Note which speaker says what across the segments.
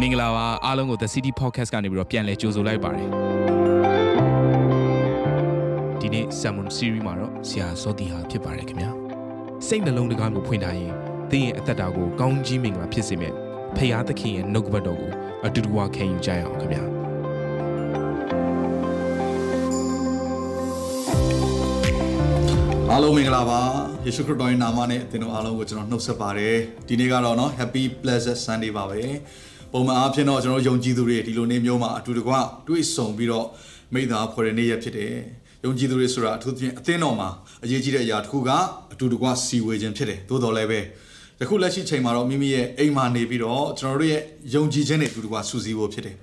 Speaker 1: မင်္ဂလာပါအားလုံးကို The City Podcast ကနေပြီးတော့ပြန်လည်ကြိုဆိုလိုက်ပါတယ်ဒီနေ့ Salmon Series မှာတော့ဆရာစောတီဟာဖြစ်ပါတယ်ခင်ဗျာစိတ်နှလုံးတကားကိုဖွင့်ထားရင်သင်ရဲ့အသက်တာကိုကောင်းကြီးမင်္ဂလာဖြစ်စေမယ့်ဖရာသခင်ရဲ့နှုတ်ကပတ်တော်ကိုအတူတူဝခံယူကြရအောင်ခင်ဗျာ
Speaker 2: အားလုံးမင်္ဂလာပါယေရှုခရစ်တော်ရဲ့နာမနဲ့သင်တို့အားလုံးကိုကျွန်တော်နှုတ်ဆက်ပါတယ်ဒီနေ့ကတော့เนาะ Happy Blessed Sunday ပါပဲ ပုံမှန်အားဖြင့်တော့ကျွန်တော်ယုံကြည်သူတွေဒီလိုနေ့မျိုးမှာအတူတကွတွေ့ဆုံပြီးတော့မိသားဖွဲ့တဲ့နေ့ရက်ဖြစ်တယ်ယုံကြည်သူတွေဆိုတာအထူးသဖြင့်အသင်းတော်မှာအရေးကြီးတဲ့အရာတစ်ခုကအတူတကွစီဝေခြင်းဖြစ်တယ်သို့တော်လည်းပဲယခုလက်ရှိချိန်မှာတော့မိမိရဲ့အိမ်မှာနေပြီးတော့ကျွန်တော်တို့ရဲ့ယုံကြည်ခြင်းတွေအတူတကွစူးစီးဖို့ဖြစ်တယ်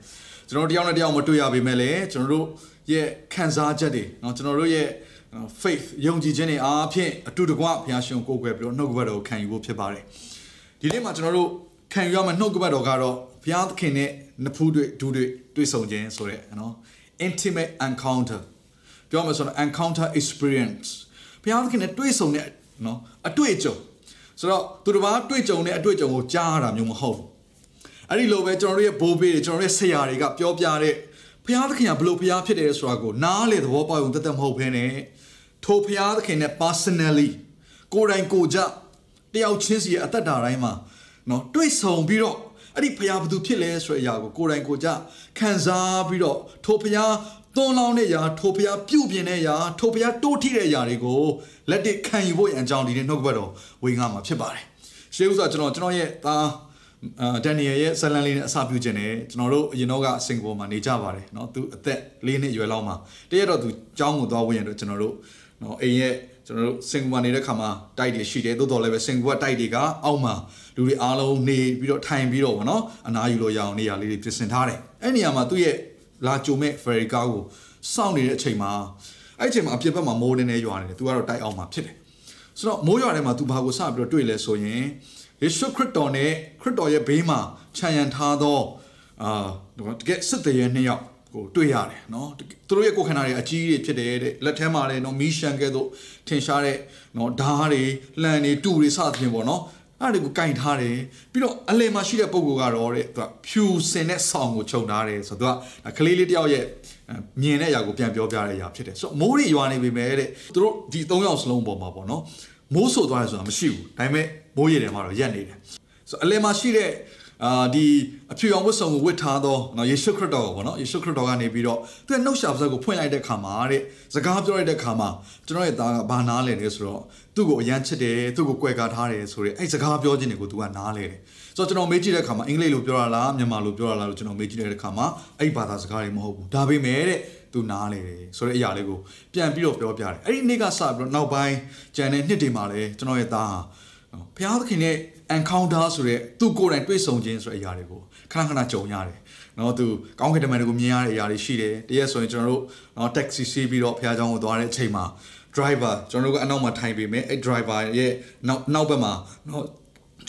Speaker 2: ကျွန်တော်တို့တယောက်နဲ့တယောက်မတွေ့ရပေမဲ့လည်းကျွန်တော်တို့ရဲ့ခံစားချက်တွေเนาะကျွန်တော်တို့ရဲ့ faith ယုံကြည်ခြင်းတွေအားဖြင့်အတူတကွဘုရားရှင်ကိုကိုယ်ကွယ်ပြီးတော့နှုတ်ကပတ်တော်ကိုခံယူဖို့ဖြစ်ပါတယ်ဒီနေ့မှာကျွန်တော်တို့ခံယူရမယ့်နှုတ်ကပတ်တော်ကတော့ ဘုရားသခင်နဲ့နှစ်ဖူးတွေ့ဒူးတွေ့တွေ့ဆုံခြင်းဆိုတဲ့နော် intimate encounter ပြောမှဆိုတော့ encounter experience ဘုရားသခင်နဲ့တွေ့ဆုံတဲ့နော်အတွေ့အကြုံဆိုတော့သူတစ်ပါးတွေ့ကြုံတဲ့အတွေ့အကြုံကိုကြားရတာမျိုးမဟုတ်ဘူးအဲ့ဒီလိုပဲကျွန်တော်တို့ရဲ့ဘိုးဘေးတွေကျွန်တော်တို့ရဲ့ဆရာတွေကပြောပြတဲ့ဘုရားသခင်ကဘလို့ဘုရားဖြစ်တယ်ဆိုတာကိုနားလေသဘောပေါက်ရုံတသက်မဟုတ်ဘဲနဲ့ထိုဘုရားသခင်နဲ့ personally ကိုယ်တိုင်ကိုယ်ကြတယောက်ချင်းစီရဲ့အသက်တာတိုင်းမှာနော်တွေ့ဆုံပြီးတော့ အဲ့ဒီဖျားဘသူဖြစ်လဲဆိုတဲ့အရာကိုကိုယ်တိုင်ကိုကြခံစားပြီးတော့ထိုဖျားသွန်လောင်းတဲ့အရာထိုဖျားပြုတ်ပြင်းတဲ့အရာထိုဖျားတိုးထိတဲ့အရာတွေကိုလက်တစ်ခံယူဖို့ရန်အကြောင်းဒီနေ့နှုတ်ကပတ်တော်ဝေငါမှာဖြစ်ပါတယ်ရှေးဥစွာကျွန်တော်ကျွန်တော်ရဲ့သားအာဒန်နီယယ်ရဲ့ဇလန်လေးနဲ့အစပြုခြင်းနဲ့ကျွန်တော်တို့အရင်တော့ကစင်ကာပူမှာနေကြပါတယ်เนาะသူအသက်၄နှစ်အရွယ်လောက်မှာတရက်တော့သူကျောင်းကိုသွားဝင်ရတော့ကျွန်တော်တို့เนาะအိမ်ရဲ့ ကျွန်တော်တို့စင်ကာပူနေတဲ့ခါမှာတိုက်တွေရှိတယ်တိုးတော်လည်းပဲစင်ကာပူကတိုက်တွေကအောက်မှာလူတွေအားလုံးနေပြီးတော့ထိုင်ပြီးတော့ဗောနော်အနားယူလို့ရအောင်နေရာလေးတွေပြင်ဆင်ထားတယ်အဲ့နေရာမှာသူ့ရဲ့လာကြုံမဲ့ဖယ်ရီကာကိုစောင့်နေတဲ့အချိန်မှာအဲ့အချိန်မှာအပြစ်ဘက်မှာမိုးနေနေရွာနေတယ်သူကတော့တိုက်အောင်မှာဖြစ်တယ်ဆိုတော့မိုးရွာထဲမှာသူဘာကိုစပြီးတော့တွေ့လဲဆိုရင်ယေရှုခရစ်တော်နဲ့ခရစ်တော်ရဲ့ဘေးမှာခြံရံထားသောအာတကယ်စစ်တရေနှစ်ယောက် ကိုတွေ့ရတယ်เนาะသူတို့ရဲ့ကိုယ်ခန္ဓာတွေအကြီးတွေဖြစ်တယ်တဲ့လက်ထဲမှာလည်းเนาะမီးရှန်ကဲတို့ထင်ရှားတဲ့เนาะဓားတွေလှန်တွေတူတွေစသဖြင့်ပေါ့เนาะအဲ့ဒါကိုကင်ထားတယ်ပြီးတော့အလယ်မှာရှိတဲ့ပုံကတော့တဲ့သူကဖြူစင်တဲ့ဆောင်းကိုခြုံထားတယ်ဆိုတော့သူကကလေးလေးတယောက်ရဲ့မြင်တဲ့အရာကိုပြန်ပြောပြတဲ့အရာဖြစ်တယ်ဆိုတော့မိုးတွေရွာနေပြီမဲ့တဲ့သူတို့ဒီ၃ယောက်စလုံးပေါ်မှာပေါ့နော်မိုးဆိုသွားတယ်ဆိုတာမရှိဘူးဒါပေမဲ့မိုးရေထဲမှာတော့ရက်နေတယ်ဆိုတော့အလယ်မှာရှိတဲ့ အာဒီအဖြူရောင်ဝတ်စုံကိုဝတ်ထားသောနော်ယေရှုခရစ်တော်ကိုပေါ့နော်ယေရှုခရစ်တော်ကနေပြီးတော့သူရဲ့နှုတ်ရှာပါးစပ်ကိုဖွင့်လိုက်တဲ့ခါမှာတဲ့စကားပြောလိုက်တဲ့ခါမှာကျွန်တော်ရဲ့သားကဘာနားလဲလဲဆိုတော့သူ့ကိုအယမ်းချစ်တယ်သူ့ကိုကြွယ်ကာထားတယ်ဆိုတဲ့အဲ့စကားပြောခြင်းတွေကိုသူကနားလဲတယ်ဆိုတော့ကျွန်တော်မေးကြည့်တဲ့ခါမှာအင်္ဂလိပ်လိုပြောရလားမြန်မာလိုပြောရလားလို့ကျွန်တော်မေးကြည့်တဲ့ခါမှာအဲ့ဘာသာစကားတွေမဟုတ်ဘူးဒါပေမဲ့တဲ့သူနားလေတယ်ဆိုတဲ့အရာလေးကိုပြန်ပြီးတော့ပြောပြတယ်အဲ့ဒီနေ့ကစပြီးတော့နောက်ပိုင်းကျန်တဲ့နှစ်တွေမှာလည်းကျွန်တော်ရဲ့သားဟာဘုရားသခင်နဲ့ encounter ဆိုတဲ့သူကိုယ်တိုင်တွေ့ဆုံခြင်းဆိုတဲ့အရာတွေကိုခဏခဏကြုံရတယ်။နော်သူကောင်းကင်တမန်တွေကိုမြင်ရတဲ့အရာတွေရှိတယ်။တရက်ဆိုရင်ကျွန်တော်တို့နော် taxi စီးပြီးတော့ဘုရားကျောင်းကိုသွားတဲ့အချိန်မှာ driver ကျွန်တော်တို့ကအနောက်မှာထိုင်ပေမဲ့အဲ့ driver ရဲ့နောက်နောက်ဘက်မှာနော်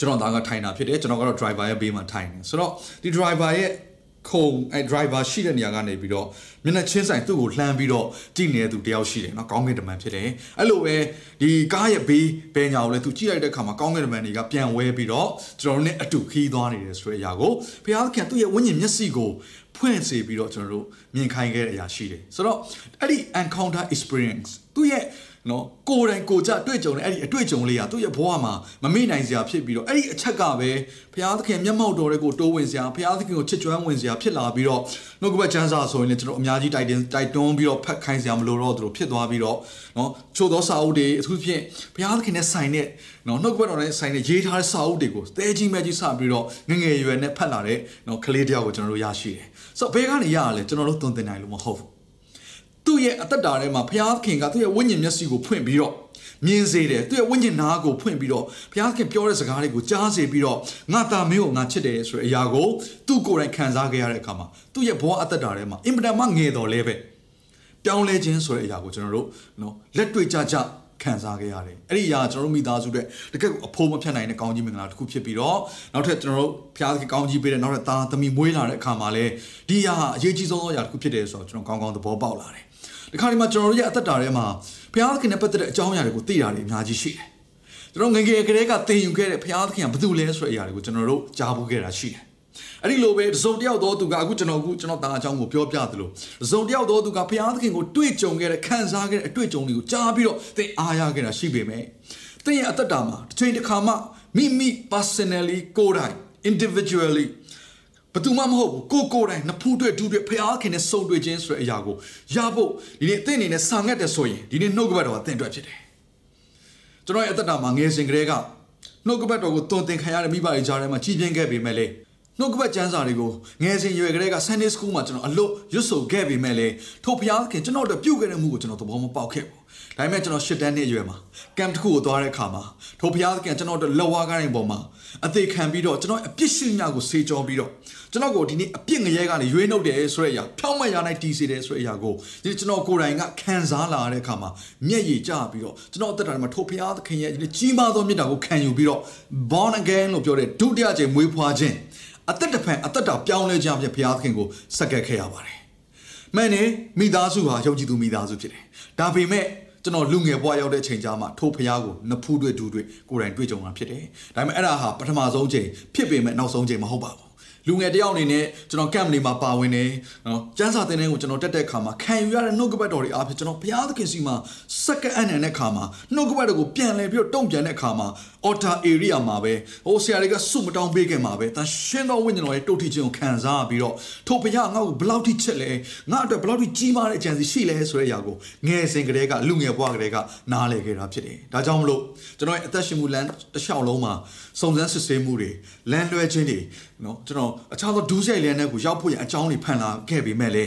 Speaker 2: ကျွန်တော်သားကထိုင်တာဖြစ်တယ်ကျွန်တော်ကတော့ driver ရဲ့ဘေးမှာထိုင်တယ်ဆိုတော့ဒီ driver ရဲ့ခုံအဲ driver ရှိတဲ့နေရာကနေပြီးတော့ မျက်နှာချင်းဆိုင်သူ့ကိုလှမ်းပြီးတော့ကြည့်နေတဲ့သူတယောက်ရှိတယ်နော်ကောင်းကင်တမန်ဖြစ်တယ်အဲ့လိုပဲဒီကားရဲ့ဘေးဘယ်ညာကိုလဲသူကြည့်လိုက်တဲ့အခါမှာကောင်းကင်တမန်တွေကပြန်ဝဲပြီးတော့ကျွန်တော်တို့နဲ့အတူခီးသွားနေတယ်ဆိုတဲ့အရာကိုဘုရားသခင်သူ့ရဲ့ဝိညာဉ်မျက်စိကိုဖွင့်စေပြီးတော့ကျွန်တော်တို့မြင်ခိုင်းခဲ့တဲ့အရာရှိတယ်ဆိုတော့အဲ့ဒီ encounter experience သူ့ရဲ့ နော်ကိုယ်တိုင်ကိုကြတွေ့ကြုံတဲ့အဲ့ဒီအတွေ့အကြုံလေးကသူ့ရဲ့ဘဝမှာမမေ့နိုင်စရာဖြစ်ပြီးတော့အဲ့ဒီအချက်ကပဲဘုရားသခင်မျက်မှောက်တော်တွေကိုတိုးဝင်စရာဘုရားသခင်ကိုချစ်ကြွမ်းဝင်စရာဖြစ်လာပြီးတော့နှုတ်ကပတ်ချမ်းစာဆိုရင်လည်းကျွန်တော်အများကြီးတိုက်တင်တိုက်တွန်းပြီးတော့ဖတ်ခိုင်းစရာမလိုတော့သူတို့ဖြစ်သွားပြီးတော့နော်ချို့သောစာအုပ်တွေအထူးဖြင့်ဘုရားသခင်နဲ့ဆိုင်တဲ့နော်နှုတ်ကပတ်တော်နဲ့ဆိုင်တဲ့ရေးထားတဲ့စာအုပ်တွေကိုတဲကြီးမဲကြီးစပြီးတော့ငငယ်ရွယ်နဲ့ဖတ်လာတဲ့နော်ကလေးတယောက်ကိုကျွန်တော်တို့ရရှိတယ်ဆိုတော့ဘယ်ကနေရရလဲကျွန်တော်တို့သွန်သင်နိုင်လို့မဟုတ်ဘူး သူ့ရဲ့အသက်တာထဲမှာဘုရားသခင်ကသူ့ရဲ့ဝိညာဉ်မျက်စိကိုဖွင့်ပြီးတော့မြင်စေတယ်သူ့ရဲ့ဝိညာဉ်နာကိုဖွင့်ပြီးတော့ဘုရားသခင်ပြောတဲ့စကားတွေကိုကြားစေပြီးတော့ငါတာမင်းကိုငါချစ်တယ်ဆိုတဲ့အရာကိုသူ့ကိုယ်တိုင်ခံစားခဲ့ရတဲ့အခါမှာသူ့ရဲ့ဘဝအသက်တာထဲမှာအင်ပဒံမငယ်တော်လဲပဲပြောင်းလဲခြင်းဆိုတဲ့အရာကိုကျွန်တော်တို့နော်လက်တွေ့ကြကြခံစားခဲ့ရတယ်အဲ့ဒီအရာကျွန်တော်တို့မိသားစုတွေတကယ်အဖိုးမဖြတ်နိုင်တဲ့ကောင်းကြီးမင်္ဂလာတစ်ခုဖြစ်ပြီးတော့နောက်ထပ်ကျွန်တော်တို့ဖျားသခင်ကောင်းကြီးပေးတဲ့နောက်ထပ်သားသမီးမွေးလာတဲ့အခါမှာလည်းဒီအရာဟာအရေးကြီးဆုံးသောအရာတစ်ခုဖြစ်တယ်ဆိုတော့ကျွန်တော်ကောင်းကောင်းသဘောပေါက်လာတယ် ဒီခါဒီမှာကျွန်တော်တို့ရဲ့အသက်တာထဲမှာဘုရားသခင်နဲ့ပတ်သက်တဲ့အကြောင်းအရာတွေကိုသိတာတွေအများကြီးရှိတယ်ကျွန်တော်ငငယ်ကလေးကသင်ယူခဲ့တဲ့ဘုရားသခင်ကဘာလို့လဲဆိုတဲ့အရာတွေကိုကျွန်တော်တို့ကြားဖို့ခဲ့တာရှိတယ်အဲ့ဒီလိုပဲတစုံတယောက်သောသူကအခုကျွန်တော်အခုကျွန်တော်တာအကြောင်းကိုပြောပြသလိုတစုံတယောက်သောသူကဘုရားသခင်ကိုတွေ့ကြုံခဲ့တဲ့ခံစားခဲ့တဲ့အတွေ့အကြုံတွေကိုကြားပြီးတော့သင်အားရခဲ့တာရှိပေမဲ့သင်ရဲ့အသက်တာမှာတစ်ချိန်တစ်ခါမှမိမိ personally ကိုယ်တိုင် individually ဘယ်သူမှမဟုတ်ဘူးကိုကိုယ်တိုင်နဖူးတွေ့ဒူးတွေ့ဖျားခင်နဲ့စုံတွေ့ခြင်းဆိုတဲ့အရာကိုရဖို့ဒီနေ့အသင်အနေနဲ့စာငတ်တယ်ဆိုရင်ဒီနေ့နှုတ်ကပတ်တော်ကသင်အတွက်ဖြစ်တယ်ကျွန်တော်ရဲ့အသက်တာမှာငယ်စဉ်ကတည်းကနှုတ်ကပတ်တော်ကိုတုံသင်ခံရတဲ့မိဘတွေကြားထဲမှာကြီးပြင်းခဲ့ပေမဲ့လေနှုတ်ကပတ်ကျမ်းစာတွေကိုငယ်စဉ်ရွယ်ကလေးက Sunday School မှာကျွန်တော်အလို့ရွတ်ဆိုခဲ့ပေမဲ့လေထို့ဘုရားခင်ကျွန်တော်တို့ပြုတ်ခဲ့တဲ့မှုကိုကျွန်တော်သဘောမပေါက်ခဲ့ဘူးဒါပေမဲ့ကျွန်တော်ရှစ်တန်းနှစ်အရွယ်မှာကမ်တစ်ခုကိုသွားတဲ့အခါမှာထို့ဘုရားခင်ကျွန်တော်တို့လက်ဝါးကိုင်းပေါ်မှာ အသေးခံပြီးတော့ကျွန်တော်အပြစ်ရှိများကိုစေကြောပြီးတော့ကျွန်တော်ကိုဒီနေ့အပြစ်ငရဲကနေရွေးနှုတ်တယ်ဆိုတဲ့အရာဖြောင်းမရနိုင်တီးစေတယ်ဆိုတဲ့အရာကိုဒီကျွန်တော်ကိုယ်တိုင်ကခံစားလာတဲ့အခါမှာမျက်ရည်ကျပြီးတော့ကျွန်တော်အသက်တာမှာထို့ဘုရားသခင်ရဲ့ဒီကြီးမားသောမြတ်တာကိုခံယူပြီးတော့ born again လို့ပြောတဲ့ဒုတိယကြိမ်မွေးဖွားခြင်းအသက်တစ်ဖန်အသက်တာပြောင်းလဲခြင်းအဖြစ်ဘုရားသခင်ကိုစက္ကပ်ခဲ့ရပါတယ်။မှန်တယ်မိသားစုဟာယုံကြည်သူမိသားစုဖြစ်တယ်။ဒါပေမဲ့ ကျွန်တော်လူငယ်ဘဝရောက်တဲ့ချိန်ကြားမှာထိုဖျားကိုနဖူးတွေ့ဒူးတွေ့ကိုယ်တိုင်တွေ့ကြုံတာဖြစ်တယ်။ဒါပေမဲ့အဲ့ဒါဟာပထမဆုံးချိန်ဖြစ်ပေမဲ့နောက်ဆုံးချိန်မဟုတ်ပါဘူး လူငယ်တယောက်အနေနဲ့ကျွန်တော်ကမ်ပနေမှာပါဝင်နေနော်ကျန်းစာတင်တဲ့ကိုကျွန်တော်တက်တဲ့အခါမှာခံယူရတဲ့နှုတ်ကပတ်တော်တွေအားဖြင့်ကျွန်တော်ဘုရားသခင်စီမှာစက္ကန့်အနံတဲ့အခါမှာနှုတ်ကပတ်တော်ကိုပြန်လည်ပြီးတော့တုံ့ပြန်တဲ့အခါမှာ altar area မှာပဲဟိုဆရာတွေကစုမတောင်းပေးခင်မှာပဲတန်ရှင်းသောဝိညာဉ်တော်ရဲ့တုတ်ထိခြင်းကိုခံစားပြီးတော့ထိုဘုရားငါ့ကိုဘယ်လောက်ထိချစ်လဲငါအတွက်ဘယ်လောက်ထိကြီးမားတဲ့အကြံစီရှိလဲဆိုတဲ့အရာကိုငယ်စဉ်ကတည်းကလူငယ်ဘဝကတည်းကနားလည်ခဲ့တာဖြစ်တယ်ဒါကြောင့်မလို့ကျွန်တော်ရဲ့အသက်ရှင်မှုလမ်းတစ်လျှောက်လုံးမှာစုံစမ်းစစ်ဆေးမှုတွေလမ်းလွဲခြင်းတွေနော်ကျွန်တော်အခြားသောဒူးဆိုင်လမ်းတွေကိုရောက်ဖို့ရအကြောင်းတွေဖန်လာခဲ့ပေမဲ့လေ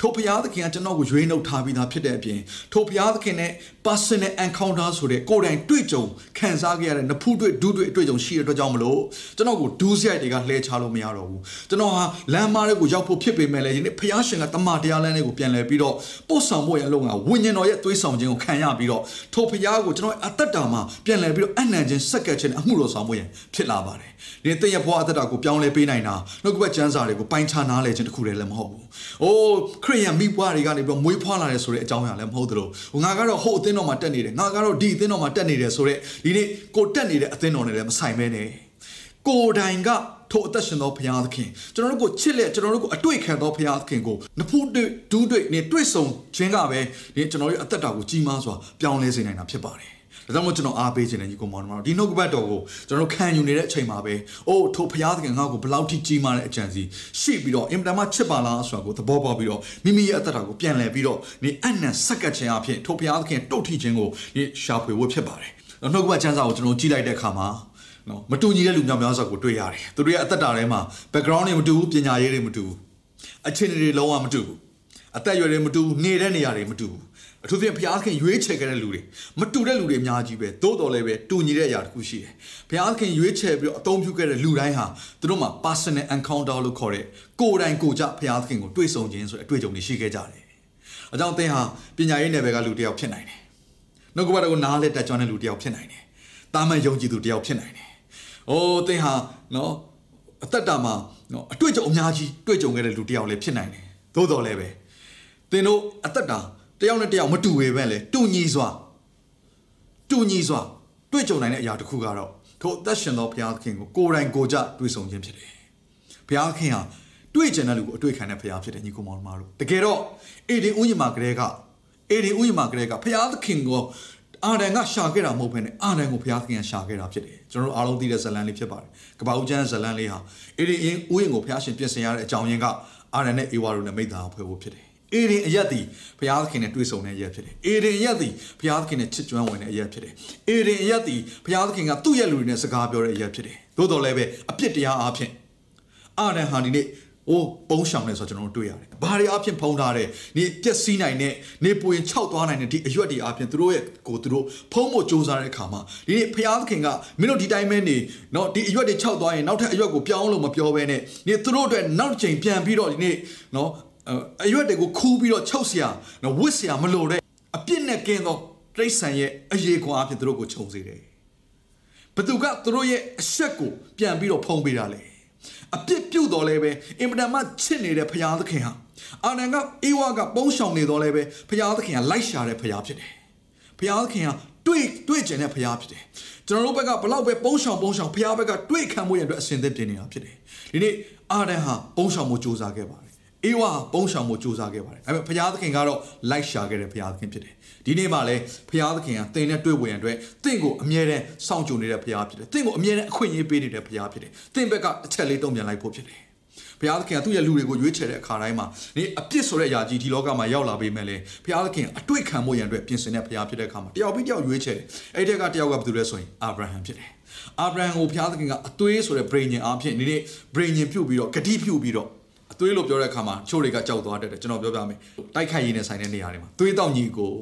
Speaker 2: ထိုဘုရားသခင်ကကျွန်တော်ကိုရွေးနှုတ်ထားပြီးသားဖြစ်တဲ့အပြင်ထိုဘုရားသခင်နဲ့ personal encounter ဆိုတဲ့ကိုယ်တိုင်တွေ့ကြုံခံစားခဲ့ရတဲ့နဖူးတွေ့ဒူးတွေ့အတွေ့အကြုံရှိတဲ့အတွက်ကြောင့်မလို့ကျွန်တော်ကိုဒူးဆိုင်တွေကလှဲချလို့မရတော့ဘူးကျွန်တော်ဟာလမ်းမားတွေကိုရောက်ဖို့ဖြစ်ပေမဲ့လေဒီနေ့ဘုရားရှင်ကတမန်တရားလမ်းတွေကိုပြန်လဲပြီးတော့ပို့ဆောင်ဖို့ရအလုံးကဝိညာဉ်တော်ရဲ့သွေးဆောင်ခြင်းကိုခံရပြီးတော့ထိုဘုရားကိုကျွန်တော်အသက်တာမှာပြန်လဲပြီးတော့အနံ့ခြင်းစက္ကပ်ခြင်းအမှုတော်ဆောင်ဖို့ရဖြစ်လာပါတယ်ဒီတည့်ရဘွားအသက်တာကိုပြောင်းလဲပေးနိုင်တာနှုတ်ကပတ်ကျမ်းစာတွေကိုပိုင်းခြားနားလဲခြင်းတခုတည်းလည်းမဟုတ်ဘူး။အိုးခရိယန်မိဘတွေကနေပြီးတော့မွေးဖွားလာတယ်ဆိုတဲ့အကြောင်းအရာလည်းမဟုတ်သလိုငါကတော့ဟိုအသင်းတော်မှာတက်နေတယ်ငါကတော့ဒီအသင်းတော်မှာတက်နေတယ်ဆိုတဲ့ဒီနေ့ကိုတက်နေတဲ့အသင်းတော်နဲ့လည်းမဆိုင်ပဲနဲ့ကိုတိုင်ကထိုအသက်ရှင်သောဘုရားသခင်ကျွန်တော်တို့ကိုချစ်လက်ကျွန်တော်တို့ကိုအတွေ့ခံသောဘုရားသခင်ကိုနဖူးတွေ့ဒူးတွေ့နေတွေ့ဆုံခြင်းကပဲဒီကျွန်တော်ရဲ့အသက်တာကိုကြီးမားစွာပြောင်းလဲစေနိုင်တာဖြစ်ပါတယ် ဒါကြောင့်မို့ကျွန်တော်အားပေးခြင်းနဲ့ညီကောင်မောင်တို့ဒီနှုတ်ကပတ်တော်ကိုကျွန်တော်ခံယူနေတဲ့အချိန်မှာပဲအိုးထိုဖရားသခင်ငါ့ကိုဘလောက်ထိကြီးမားတဲ့အကြံစီရှိပြီးတော့အင်မတန်မှချစ်ပါလားဆိုတာကိုသဘောပေါက်ပြီးတော့မိမိရဲ့အသက်တာကိုပြန်လည်ပြီးတော့ဒီအနံဆက်ကပ်ခြင်းအဖြစ်ထိုဖရားသခင်တုတ်ထိခြင်းကိုဒီရှာဖွေဖို့ဖြစ်ပါတယ်နှုတ်ကပတ်ချမ်းစာကိုကျွန်တော်ကြည့်လိုက်တဲ့အခါမှာနော်မတူညီတဲ့လူမျိုးများစွာကိုတွေ့ရတယ်သူတို့ရဲ့အသက်တာထဲမှာ background တွေမတူဘူးပညာရေးတွေမတူဘူးအခြေအနေတွေလုံးဝမတူဘူးအသက်အရွယ်တွေမတူဘူးနေတဲ့နေရာတွေမတူဘူး အထူးသဖြင့်ဘုရားသခင်ရွေးချယ်ခဲ့တဲ့လူတွေမတူတဲ့လူတွေအများကြီးပဲသို့တော်လည်းပဲတူညီတဲ့အရာတစ်ခုရှိတယ်ဘုရားသခင်ရွေးချယ်ပြီးတော့အသုံးပြုခဲ့တဲ့လူတိုင်းဟာသူတို့မှာ personal encounter လို့ခေါ်တဲ့ကိုယ်တိုင်ကိုယ်ကြဘုရားသခင်ကိုတွေ့ဆုံခြင်းဆိုတဲ့အတွေ့အကြုံတွေရှိခဲ့ကြတယ်အကြောင်းသင်ဟာပညာရေးနယ်ပယ်ကလူတစ်ယောက်ဖြစ်နိုင်တယ်နှုတ်ကပတ်တော်ကိုနားလက်တက်ကြွတဲ့လူတစ်ယောက်ဖြစ်နိုင်တယ်တာမန်ယုံကြည်သူတစ်ယောက်ဖြစ်နိုင်တယ်အိုးသင်ဟာနော်အသက်တာမှာနော်အတွေ့အကြုံအများကြီးတွေ့ကြုံခဲ့တဲ့လူတစ်ယောက်လည်းဖြစ်နိုင်တယ်သို့တော်လည်းပဲသင်တို့အသက်တာ တယောက်နဲ့တယောက်မတူဝေပဲလေတူညီစွာတူညီစွာတွေ့ကြုံနိုင်တဲ့အရာတစ်ခုကတော့ထိုအသက်ရှင်သောဘုရားသခင်ကိုကိုယ်တိုင်ကိုယ်ကြတွေ့ဆုံခြင်းဖြစ်တယ်။ဘုရားသခင်ဟာတွေ့ကြတဲ့လူကိုအတွေ့ခံတဲ့ဘုရားဖြစ်တယ်ညီကောင်မောင်တို့တကယ်တော့အေဒင်ဥယျာဉ်မှာကလေးကအေဒင်ဥယျာဉ်မှာကလေးကဘုရားသခင်ကိုအာဒန်ကရှာခဲ့တာမဟုတ်ဘဲနဲ့အာဒန်ကိုဘုရားသခင်ကရှာခဲ့တာဖြစ်တယ်ကျွန်တော်တို့အားလုံးသိတဲ့ဇလန်လေးဖြစ်ပါတယ်ကပ္ပဦးကျမ်းဇလန်လေးဟာအေဒင်ဥယျာဉ်ကိုဘုရားရှင်ပြင်ဆင်ရတဲ့အကြောင်းရင်းကအာဒန်နဲ့အေဝါတို့နဲ့မိသားအောင်ဖွဲ့ဖို့ဖြစ်တယ် အေဒင်အရက်သည်ဘုရားသခင်နဲ့တွေ့ဆုံတဲ့အရက်ဖြစ်တယ်။အေဒင်အရက်သည်ဘုရားသခင်နဲ့ချစ်ကြွမ်းဝင်တဲ့အရက်ဖြစ်တယ်။အေဒင်အရက်သည်ဘုရားသခင်ကသူ့ရဲ့လူတွေနဲ့စကားပြောတဲ့အရက်ဖြစ်တယ်။သို့တော်လည်းပဲအပြစ်တရားအဖြစ်အာဒံဟာဒီနေ့ိုးပုံးရှောင်နေဆိုကျွန်တော်တို့တွေ့ရတယ်။ဘာတွေအဖြစ်ဖုံးထားတယ်။နေပျက်စီးနိုင်တဲ့နေပွင်ခြောက်သွားနိုင်တဲ့ဒီအရွက်တွေအဖြစ်သူတို့ရဲ့ကိုသူတို့ဖုံးဖို့စူးစမ်းတဲ့အခါမှာဒီနေ့ဖျားသခင်ကမင်းတို့ဒီတိုင်းပဲနေနော်ဒီအရွက်တွေခြောက်သွားရင်နောက်ထပ်အရွက်ကိုပြောင်းလို့မပြောဘဲနဲ့နေသူတို့အတွက်နောက်တစ်ချိန်ပြန်ပြီးတော့ဒီနေ့နော် အရွက်တွေကိုခူးပြီးတော့ချုပ်เสียနော်ဝစ်เสียမလို့တဲ့အပြစ်နဲ့ကင်းသောတိရစ္ဆာန်ရဲ့အရေးခွန်အဖြစ်သူတို့ကိုခြုံစေတယ်ဘသူကသူတို့ရဲ့အဆက်ကိုပြန်ပြီးတော့ဖုံးပေးတာလေအပြစ်ပြုတ်တော်လဲပဲအင်မတန်မှချစ်နေတဲ့ဖရာသခင်ဟာအာနန်ကအေဝါကပုံးရှောင်နေတော်လဲပဲဖရာသခင်ကလိုက်ရှာတဲ့ဖရာဖြစ်တယ်ဖရာသခင်ဟာတွေ့တွေ့ကျင်တဲ့ဖရာဖြစ်တယ် ကျွန်တော်တို့ဘက်ကဘလောက်ပဲပုံရှောင်ပုံရှောင်ဖခင်ဘက်ကတွေးခံမှုရတဲ့အတွက်အစင်သက်ပြင်နေတာဖြစ်တယ်ဒီနေ့အာဒန်ဟာပုံရှောင်မှုစူးစမ်းခဲ့ပါတယ် အေဝါပုံရှောင်မှုစူးစမ်းခဲ့ပါတယ်ဒါပေမဲ့ဖခင်သခင်ကတော့လိုက်ရှာခဲ့တဲ့ဖခင်သခင်ဖြစ်တယ်ဒီနေ့မှလည်းဖခင်သခင်ကတင်နဲ့တွေ့ဝင်ရတဲ့တင့်ကိုအမြဲတမ်းစောင့်ကြိုနေတဲ့ဖခင်ဖြစ်တယ်တင့်ကိုအမြဲတမ်းအခွင့်အရေးပေးနေတဲ့ဖခင်ဖြစ်တယ်တင့်ဘက်ကအချက်လေးတုံ့ပြန်လိုက်ဖို့ဖြစ်တယ်ဘုရားသခင်ကသူ့ရဲ့လူတွေကိုရွေးချယ်တဲ့အခါတိုင်းမှာဒီအပြစ်ဆိုတဲ့အရာကြီးဒီလောကမှာရောက်လာပေးမယ်လေဘုရားသခင်အတွေ့ခံမှုရန်အတွက်ပြင်ဆင်တဲ့ဘုရားဖြစ်တဲ့အခါမှာတယောက်ပြီးတယောက်ရွေးချယ်တယ်အဲ့ဒီကတယောက်ကဘယ်သူလဲဆိုရင်အာဗြဟံဖြစ်တယ်အာဗြဟံကိုဘုရားသခင်ကအသွေးဆိုတဲ့ brain အားဖြင့်ဒီနေ့ brain ပြုတ်ပြီးတော့ဂတိပြုတ်ပြီးတော့အ သွေးလို့ပြောတဲ့အခါမှာချို့တွေကကြောက်သွားတတ်တယ်ကျွန်တော်ပြောပြမယ်တိုက်ခိုက်ရင်းနဲ့ဆိုင်တဲ့နေရာတွေမှာသွေးတောက်ညီကို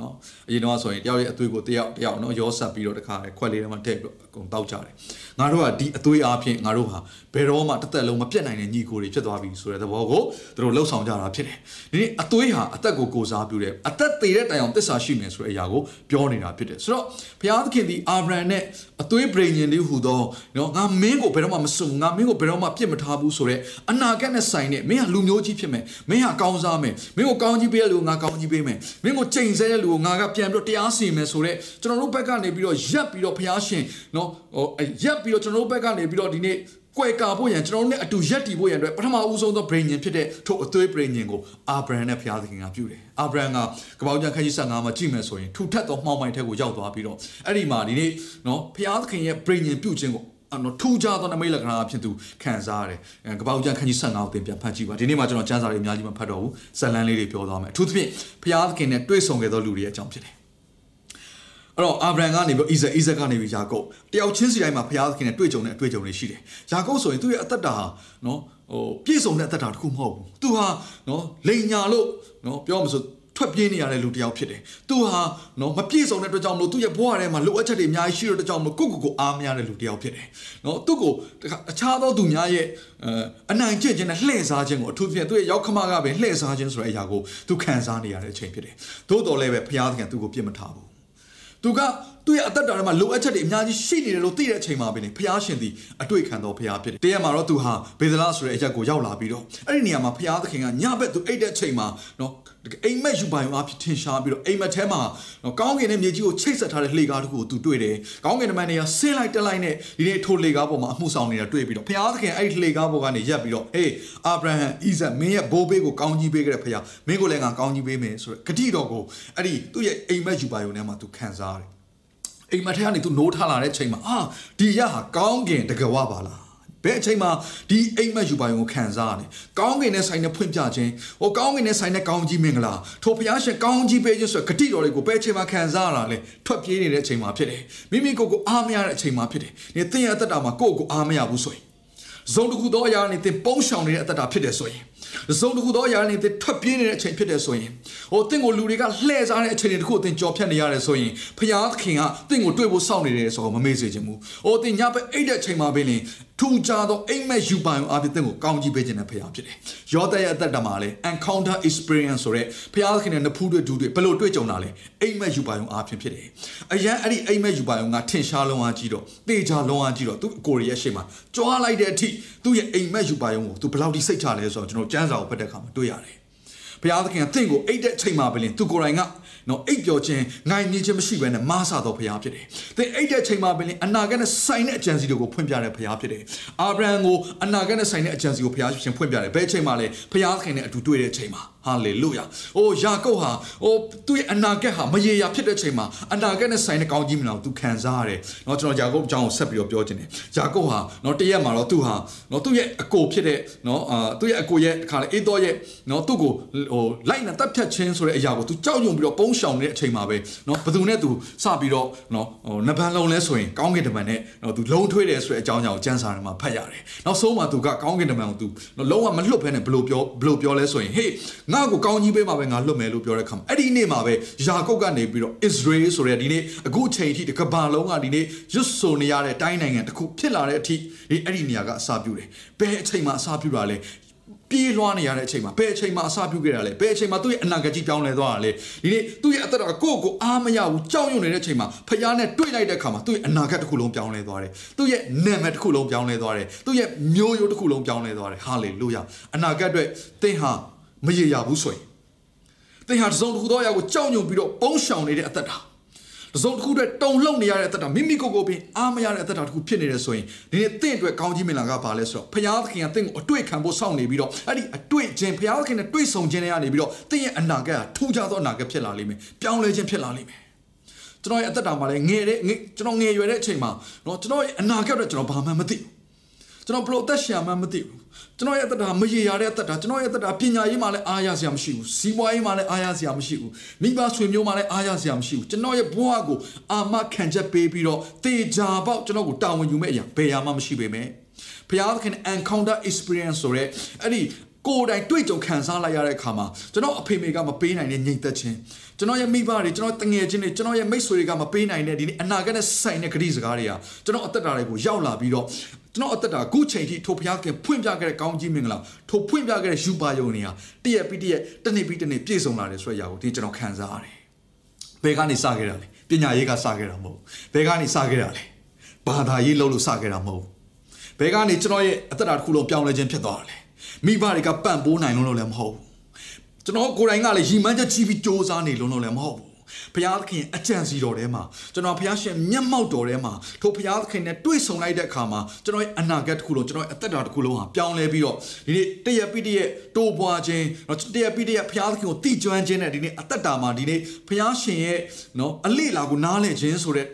Speaker 2: နော်အရင်တော့ဆိုရင်တယောက်ရဲ့အသွေးကိုတယောက်တယောက်နော်ရောဆက်ပြီးတော့တခါခွက်လေးထဲမှာထည့်ပြီးတော့အကုန်တောက်ကြတယ်ငါတို့ကဒီအသွေးအားဖြင့်ငါတို့ဟာဘယ်တော့မှတစ်သက်လုံးမပြတ်နိုင်တဲ့ညီကိုတွေဖြစ်သွားပြီဆိုတဲ့သဘောကိုသူတို့လှုပ်ဆောင်ကြတာဖြစ်တယ်ဒီနေ့အသွေးဟာအသက်ကိုကိုစားပြုတယ်အသက်သေးတဲ့တိုင်အောင်တစ္ဆာရှိမယ်ဆိုတဲ့အရာကိုပြောနေတာဖြစ်တယ်ဆိုတော့ဘုရားသခင်ဒီအာဗြဟံနဲ့အသွေးပရိညင်လေးဟူသောနော်ငါမင်းကိုဘယ်တော့မှမစွငါမင်းကိုဘယ်တော့မှပြစ်မထားဘူးဆိုတဲ့အနာဂတ်နဲ့ဆိုင်တဲ့မင်းဟာလူမျိုးကြီးဖြစ်မယ်မင်းဟာကောင်းစားမယ်မင်းကိုကောင်းကြီးပေးတဲ့လူကိုငါကောင်းကြီးပေးမယ်မင်းကိုချိန်ဆတဲ့လူကိုငါကပြန်ပြီးတော့တရားစီရင်မယ်ဆိုတဲ့ကျွန်တော်တို့ဘက်ကနေပြီးတော့ရက်ပြီးတော့ဘုရားရှင်နော်ဟိုရက်ပြီးတော့ကျွန်တော်တို့ဘက်ကနေပြီးတော့ဒီနေ့ ကွယ်ကာဖို့ရန်ကျွန်တော်တို့နဲ့အတူရက်တည်ဖို့ရန်အတွက်ပထမဦးဆုံးသော brain ညင်ဖြစ်တဲ့ထို့အသွေး brain ညင်ကိုအာဗြဟံနဲ့ဘုရားသခင်ကပြုတယ်။အာဗြဟံကကပောက်ကျန်ခန်းကြီး15မှာကြည့်မယ်ဆိုရင်ထူထပ်သောမှောင်မိုင်ထက်ကိုရောက်သွားပြီးတော့အဲ့ဒီမှာဒီနေ့နော်ဘုရားသခင်ရဲ့ brain ညင်ပြုခြင်းကိုနော်ထူးခြားသောနမိတ်လက္ခဏာအဖြစ်သူခံစားရတယ်။ကပောက်ကျန်ခန်းကြီး15ကိုသင်ပြန်ဖတ်ကြည့်ပါ။ဒီနေ့မှာကျွန်တော်စံစာတွေအများကြီးမဖတ်တော့ဘူး။ဇလန်းလေးတွေပြောသွားမယ်။အထူးသဖြင့်ဘုရားသခင်နဲ့တွေ့ဆုံခဲ့သောလူတွေရဲ့အကြောင်းဖြစ်တယ်။ အဲ့တော့အာဗြဟံကနေပြီးဣဇက်ဣဇက်ကနေပြီးယာကုပ်တယောက်ချင်းစီတိုင်းမှာဘုရားသခင်နဲ့တွေ့ကြုံတဲ့အတွေ့အကြုံတွေရှိတယ်။ယာကုပ်ဆိုရင်သူ့ရဲ့အသက်တာဟာနော်ဟိုပြည့်စုံတဲ့အသက်တာတစ်ခုမဟုတ်ဘူး။သူဟာနော်လိန်ညာလို့နော်ပြောမှဆိုထွက်ပြေးနေရတဲ့လူတစ်ယောက်ဖြစ်တယ်။သူဟာနော်မပြည့်စုံတဲ့အတွက်ကြောင့်မလို့သူ့ရဲ့ဘဝထဲမှာလိုအပ်ချက်တွေအများကြီးရှိတဲ့အတွက်ကြောင့်မလို့ကိုကိုကိုအားမရတဲ့လူတစ်ယောက်ဖြစ်တယ်။နော်သူ့ကိုအခြားသောသူများရဲ့အနိုင်ကျင့်ခြင်းနဲ့လှည့်စားခြင်းကိုအထူးသဖြင့်သူ့ရဲ့ရောက်ခမကပဲလှည့်စားခြင်းဆိုတဲ့အရာကိုသူခံစားနေရတဲ့အချိန်ဖြစ်တယ်။သို့တော်လည်းပဲဘုရားသခင်သူ့ကိုပြစ်မထားဘူး။ သူက သူ့ရဲ့အသက်တာထဲမှာလိုအပ်ချက်တွေအများကြီးရှိနေတယ်လို့သိတဲ့အချိန်မှာပဲလေဖះရှင်သည်အတွေ့ခံတော်ဖះဖြစ်တယ်။တရက်မှာတော့သူဟာဘေဒလာဆိုတဲ့အချက်ကိုရောက်လာပြီးတော့အဲ့ဒီနေရာမှာဖះသခင်ကညဘက်သူအိတ်တဲ့အချိန်မှာနော်အိမ်မက်ယူပိုင်အားဖြင့်ထင်ရှားပြီးတော့အိမ်မက်ထဲမှာနော်ကောင်းကင်နဲ့မြေကြီးကိုချိတ်ဆက်ထားတဲ့လှေကားတစ်ခုကိုသူတွေ့တယ်။ကောင်းကင်တမန်တွေကဆင်းလိုက်တက်လိုက်နဲ့ဒီနေ့ထိုလှေကားပေါ်မှာအမှုဆောင်နေတာတွေ့ပြီးတော့ဖះသခင်အဲ့ဒီလှေကားပေါ်ကနေရက်ပြီးတော့ဟေးအာဗြဟံဣဇက်မင်းရဲ့ဘိုးဘေးကိုကောင်းကြီးပေးခဲ့တဲ့ဖះမင်းကိုလည်းငါကောင်းကြီးပေးမယ်ဆိုတော့ဂတိတော်ကိုအဲ့ဒီသူ့ရဲ့အိမ်မက်ယူပိုင်ုံထဲမှာသူခံစားရတယ် အိမ်မထဲကနေသူနိုးထားလာတဲ့ချိန်မှာအာဒီရဟာကောင်းကင်တကဝပါလားဘယ်အချိန်မှာဒီအိမ်မက်ယူပါယုံကိုခံစားရတယ်။ကောင်းကင်နဲ့ဆိုင်တဲ့ဖွင့်ပြခြင်းဟိုကောင်းကင်နဲ့ဆိုင်တဲ့ကောင်းကြီးမင်္ဂလာထိုဘုရားရှင်ကောင်းကြီးပေးခြင်းဆိုဂတိတော်တွေကိုဘယ်အချိန်မှာခံစားရတာလဲထွက်ပြေးနေတဲ့အချိန်မှာဖြစ်တယ်။မိမိကိုယ်ကိုအားမရတဲ့အချိန်မှာဖြစ်တယ်။ဒီသင်ရဲ့အသက်တာမှာကိုယ့်ကိုအားမရဘူးဆိုရင်ဇုံတစ်ခုသောအရာနဲ့သင်ပုံရှောင်နေတဲ့အသက်တာဖြစ်တယ်ဆိုရင် စုံတစ်ခုသောအရာနဲ့သထွက်ပြေးနေတဲ့အချိန်ဖြစ်တယ်ဆိုရင်ဟိုတင့်ကိုလူတွေကလှည့်စားတဲ့အချိန်တွေတခုအတင်ကြော်ဖြတ်နေရတယ်ဆိုရင်ဖျားသခင်ကတင့်ကိုတွေ့ဖို့စောင့်နေတယ်ဆိုတော့မမေ့စေချင်ဘူး။ဟိုတင်ညဘက်အိတ်တဲ့အချိန်မှာပဲလင်ထူကြသောအိမ်မက်ယူပိုင်အဖြစ်တင့်ကိုကောင်းကြီးပေးခြင်းနဲ့ဖျားဖြစ်တယ်။ယောသရဲ့အသက်တာမှာလေ encounter experience ဆိုတဲ့ဖျားသခင်နဲ့နဖူးတွေ့ဒူးတွေ့ဘယ်လိုတွေ့ကြုံတာလဲအိမ်မက်ယူပိုင်အဖြစ်ဖြစ်တယ်။အရန်အဲ့ဒီအိမ်မက်ယူပိုင်ကထင်ရှားလုံးအားကြီးတော့တေချာလုံးအားကြီးတော့သူ့အကိုရရဲ့ရှေ့မှာကြွားလိုက်တဲ့အထိသူ့ရဲ့အိမ်မက်ယူပိုင်ကိုသူဘယ်လောက်ထိစိတ်ချလဲဆိုတော့ကျွန်တော်ကျမ်းစာကိုဖတ်တဲ့အခါမှာတွေ့ရတယ်။ဘုရားသခင်ကတင့်ကိုအိတ်တဲ့ချိန်မှာပဲလင်သူကိုယ်တိုင်က နော်အိတ်ပြောခြင်းငိုင်းနေခြင်းမရှိဘဲနဲ့မားဆတော်ဘုရားဖြစ်တယ်။သင်အိတ်တဲ့ချိန်မှာပဲလင်အနာဂတ်နဲ့ဆိုင်တဲ့အကြံစီတွေကိုဖွင့်ပြတဲ့ဘုရားဖြစ်တယ်။အာဗြဟံကိုအနာဂတ်နဲ့ဆိုင်တဲ့အကြံစီကိုဘုရားရှင်ဖွင့်ပြတယ်။ဘယ်ချိန်မှာလဲဘုရားသခင်နဲ့အတူတွေ့တဲ့ချိန်မှာဟာလေလုယာ။အိုယာကုပ်ဟာအိုသူ့ရဲ့အနာဂတ်ဟာမရေရာဖြစ်တဲ့ချိန်မှာအနာဂတ်နဲ့ဆိုင်တဲ့ကောင်းကြီးမလားသူခံစားရတယ်။နော်ကျွန်တော်ယာကုပ်အကြောင်းကိုဆက်ပြီးတော့ပြောခြင်းတယ်။ယာကုပ်ဟာနော်တရက်မှာတော့သူဟာနော်သူ့ရဲ့အကိုဖြစ်တဲ့နော်အာသူ့ရဲ့အကိုရဲ့အခါလေအေးတော်ရဲ့နော်သူ့ကိုဟိုလိုက်နဲ့တပ်ဖြတ်ခြင်းဆိုတဲ့အရာကိုသူကြောက်ရွံ့ပြီးတော့ပုံးရှောင်နေတဲ့အချိန်မှာပဲနော်ဘသူနဲ့သူစပြီးတော့နော်ဟိုနဗန်လုံးလဲဆိုရင်ကောင်းကင်တမန်နဲ့နော်သူလုံးထွေးတယ်ဆိုတဲ့အကြောင်းအရာကိုကျမ်းစာထဲမှာဖတ်ရတယ်။နောက်ဆုံးမှာသူကကောင်းကင်တမန်ကိုသူနော်လုံးဝမလွတ်ဘဲနဲ့ဘလို့ပြောဘလို့ပြောလဲဆိုရင်ဟေးငါ့ကိုကောင်းကြီးပေးမှာပဲငါလွတ်မယ်လို့ပြောတဲ့ခါမှာအဲ့ဒီနေ့မှာပဲယာကုပ်ကနေပြီးတော့ Israel ဆိုတဲ့ဒီနေ့အခုချိန်အထိတစ်ကမ္ဘာလုံးကဒီနေ့ရွတ်ဆိုနေရတဲ့တိုင်းနိုင်ငံတစ်ခုဖြစ်လာတဲ့အထိဒီအဲ့ဒီနေရာကအစာပြုတယ်။ဘယ်အချိန်မှာအစာပြုတာလဲ ပြေးလွှားနေရတဲ့အချိန်မှာဘယ်အချိန်မှာအစပြုခဲ့တာလဲဘယ်အချိန်မှာသူ့ရဲ့အနာဂတ်ကြီးပြောင်းလဲသွားတာလဲဒီနေ့သူ့ရဲ့အသက်တာကိုယ့်ကိုအားမရဘူးကြောက်ရွံ့နေတဲ့အချိန်မှာဖခင်နဲ့တွေ့လိုက်တဲ့အခါမှာသူ့ရဲ့အနာဂတ်တစ်ခုလုံးပြောင်းလဲသွားတယ်သူ့ရဲ့နာမည်တစ်ခုလုံးပြောင်းလဲသွားတယ်သူ့ရဲ့မျိုးရိုးတစ်ခုလုံးပြောင်းလဲသွားတယ်ဟာလေလုယာအနာဂတ်အတွက်သင်ဟာမရေရဘူးဆိုရင်သင်ဟာတစ်စုံတစ်ခုသောအရာကိုကြောက်ရွံ့ပြီးတော့ပုံရှောင်နေတဲ့အသက်တာ တစုံတစ်ခုတည်းတုံလှုပ်နေရတဲ့အသက်တာမိမိကိုယ်ကိုယ်ပင်အားမရတဲ့အသက်တာတစ်ခုဖြစ်နေတယ်ဆိုရင်ဒီနေ့တင့်အတွက်ကောင်းကြီးမင်္ဂလာကပါလဲဆိုတော့ဖခင်သခင်ကတင့်ကိုအတွေ့ခံဖို့စောင့်နေပြီးတော့အဲ့ဒီအတွေ့ခြင်းဖခင်သခင်နဲ့တွေ့ဆုံခြင်းတွေကနေပြီးတော့တင့်ရဲ့အနာဂတ်ဟာထူးခြားသောအနာဂတ်ဖြစ်လာလိမ့်မယ်ပြောင်းလဲခြင်းဖြစ်လာလိမ့်မယ်ကျွန်တော်ရဲ့အသက်တာမှာလည်းငယ်တဲ့ကျွန်တော်ငယ်ရွယ်တဲ့အချိန်မှာเนาะကျွန်တော်ရဲ့အနာဂတ်တော့ကျွန်တော်ဘာမှမသိဘူး ကျွန်တော်ဘလို့အသက်ရှင်မှမသိဘူးကျွန်တော်ရဲ့အသက်တာမရေရာတဲ့အသက်တာကျွန်တော်ရဲ့အသက်တာပညာရေးမှာလည်းအားရစရာမရှိဘူးစီးပွားရေးမှာလည်းအားရစရာမရှိဘူးမိဘဆွေမျိုးမှာလည်းအားရစရာမရှိဘူးကျွန်တော်ရဲ့ဘဝကိုအာမခံချက်ပေးပြီးတော့တေချာပေါက်ကျွန်တော်ကိုတာဝန်ယူမဲ့အရာဘယ်ရာမှမရှိပေမဲ့ဘုရားသခင် encounter experience ဆိုရဲအဲ့ဒီကိုယ်တိုင်တွေ့ကြုံခံစားလိုက်ရတဲ့အခါမှာကျွန်တော်အဖေမေကမပေးနိုင်တဲ့ညှိသက်ခြင်းကျွန်တော်ရဲ့မိဘတွေကျွန်တော်တငယ်ချင်းတွေကျွန်တော်ရဲ့မိတ်ဆွေတွေကမပေးနိုင်တဲ့ဒီနေ့အနာဂတ်နဲ့ဆိုင်တဲ့ဂရုစကားတွေကကျွန်တော်အသက်တာတွေကိုရောက်လာပြီးတော့ ကျွန်တော်အသက်တာအခုချိန်ထိထိုဘုရားခင်ဖွင့်ပြခဲ့တဲ့ကောင်းကြီးမင်္ဂလာထိုဖွင့်ပြခဲ့တဲ့ယူပါယုံတွေဟာတရက်ပြီးတရက်တစ်နေ့ပြီးတစ်နေ့ပြည့်စုံလာတယ်ဆိုတဲ့အရာကိုဒီကျွန်တော်ခံစားရတယ်ဘယ်ကနေစခဲ့တာလဲပညာရေးကစခဲ့တာမဟုတ်ဘယ်ကနေစခဲ့တာလဲဘာသာရေးလုပ်လို့စခဲ့တာမဟုတ်ဘယ်ကနေကျွန်တော်ရဲ့အသက်တာတစ်ခုလုံးပြောင်းလဲခြင်းဖြစ်သွားတာလဲမိဘတွေကပံ့ပိုးနိုင်လို့လည်းမဟုတ်ဘူးကျွန်တော်ကိုယ်တိုင်ကလည်းရီမန်းချက်ကြီးပြီးစ조사နေလို့လည်းမဟုတ်ဘူး ဘုရားသခင်အကြံစီတော်ထဲမှာကျွန်တော်ဘုရားရှင်မျက်မှောက်တော်ထဲမှာထိုဘုရားသခင်နဲ့တွေ့ဆုံလိုက်တဲ့အခါမှာကျွန်တော်ရဲ့အနာဂတ်တစ်ခုလုံးကျွန်တော်ရဲ့အသက်တာတစ်ခုလုံးဟာပြောင်းလဲပြီးတော့ဒီနေ့တရက်ပြီးတရက်တိုးပွားခြင်းနော်တရက်ပြီးတရက်ဘုရားသခင်ကိုတည်ကျွမ်းခြင်းနဲ့ဒီနေ့အသက်တာမှာဒီနေ့ဘုရားရှင်ရဲ့နော်အလေလာကိုနားလည်ခြင်းဆိုတဲ့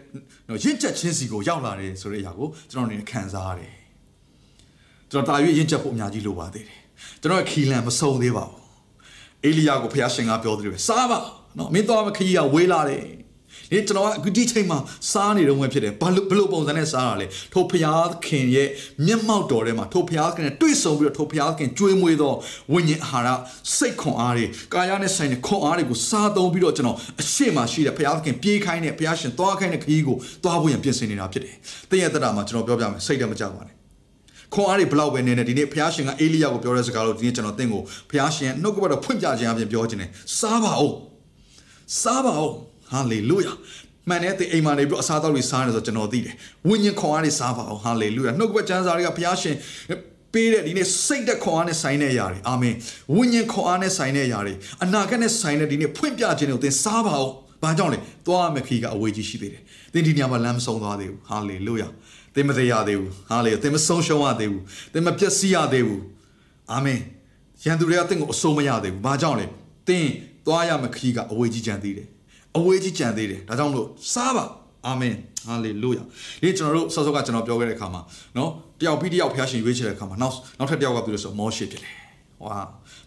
Speaker 2: နော်ရင့်ချက်ခြင်းစီကိုရောက်လာတယ်ဆိုတဲ့အရာကိုကျွန်တော်အနေနဲ့ခံစားရတယ်ကျွန်တော်တာရွေးရင့်ချက်ဖို့အများကြီးလိုပါသေးတယ်ကျွန်တော်ရဲ့ခီလန်မဆုံးသေးပါဘူးအေလိယကိုဘုရားရှင်ကပြောတယ်ပဲစားပါ နော်မင်းတော့မခကြီးကဝေးလာတယ်ဒီကျွန်တော်ကအခုဒီချိန်မှာစားနေတော့မှဖြစ်တယ်ဘာလို့ဘလို့ပုံစံနဲ့စားတာလဲထိုဖျားခင်ရဲ့မျက်မှောက်တော်ထဲမှာထိုဖျားခင်နဲ့တွေ့ဆုံပြီးတော့ထိုဖျားခင်ကြွေးမွေးသောဝိညာဉ်အာဟာရစိတ်ခွန်အားတွေကာယနဲ့ဆိုင်တဲ့ခွန်အားတွေကိုစားသုံးပြီးတော့ကျွန်တော်အရှိမရှိတဲ့ဖျားခင်ပြေးခိုင်းတဲ့ဖျားရှင်သွားခိုင်းတဲ့ခကြီးကိုသွားဖို့ရန်ပြင်ဆင်နေတာဖြစ်တယ်။တည့်ရတဲ့တာမှာကျွန်တော်ပြောပြမယ်စိတ်တမကြပါနဲ့။ခွန်အားတွေဘလောက်ပဲနေနေဒီနေ့ဘုရားရှင်ကအေလိယကိုပြောတဲ့စကားလို့ဒီနေ့ကျွန်တော်သင်ကိုဘုရားရှင်နှုတ်ကပတ်တော်ဖွင့်ပြခြင်းအပြင်ပြောခြင်းနဲ့စားပါဦး စားပါဦးဟာလေလုယာမှန်တဲ့အိမ်မှာနေပြီးအစားအသောက်တွေစားနေဆိုကျွန်တော်သိတယ်ဝိညာဉ်ခွန်အားတွေစားပါအောင်ဟာလေလုယာနှုတ်ကပတ်ကျမ်းစာတွေကဘုရားရှင်ပေးတဲ့ဒီနေ့စိတ်သက်ခွန်အားနဲ့ဆိုင်တဲ့အရာတွေအာမင်ဝိညာဉ်ခွန်အားနဲ့ဆိုင်တဲ့အရာတွေအနာဂတ်နဲ့ဆိုင်တဲ့ဒီနေ့ဖွင့်ပြခြင်းတွေကိုသင်စားပါအောင်ဘာကြောင့်လဲသွားမယ်ခီကအဝေးကြီးရှိသေးတယ်သင်ဒီညမှာလမ်းမဆုံးသွားသေးဘူးဟာလေလုယာသင်မသေးရသေးဘူးဟာလေသင်မဆုံးရှုံးရသေးဘူးသင်မပျက်စီးရသေးဘူးအာမင်ရန်သူတွေကသင်ကိုအဆုံးမရသေးဘူးဘာကြောင့်လဲသင် သွားရမယ့်ခရီးကအဝေးကြီးကြံသေးတယ်အဝေးကြီးကြံသေးတယ်ဒါကြောင့်မလို့စားပါအာမင်ဟာလေလုယာဒီကျွန်တော်တို့ဆော့ဆော့ကကျွန်တော်ပြောခဲ့တဲ့အခါမှာနော်တယောက်ပြီးတယောက်ဖျားရှင်ရွေးချယ်တဲ့အခါမှာနောက်နောက်ထပ်တယောက်ကပြောလို့ဆိုမောရှေဖြစ်တယ်ဟွာ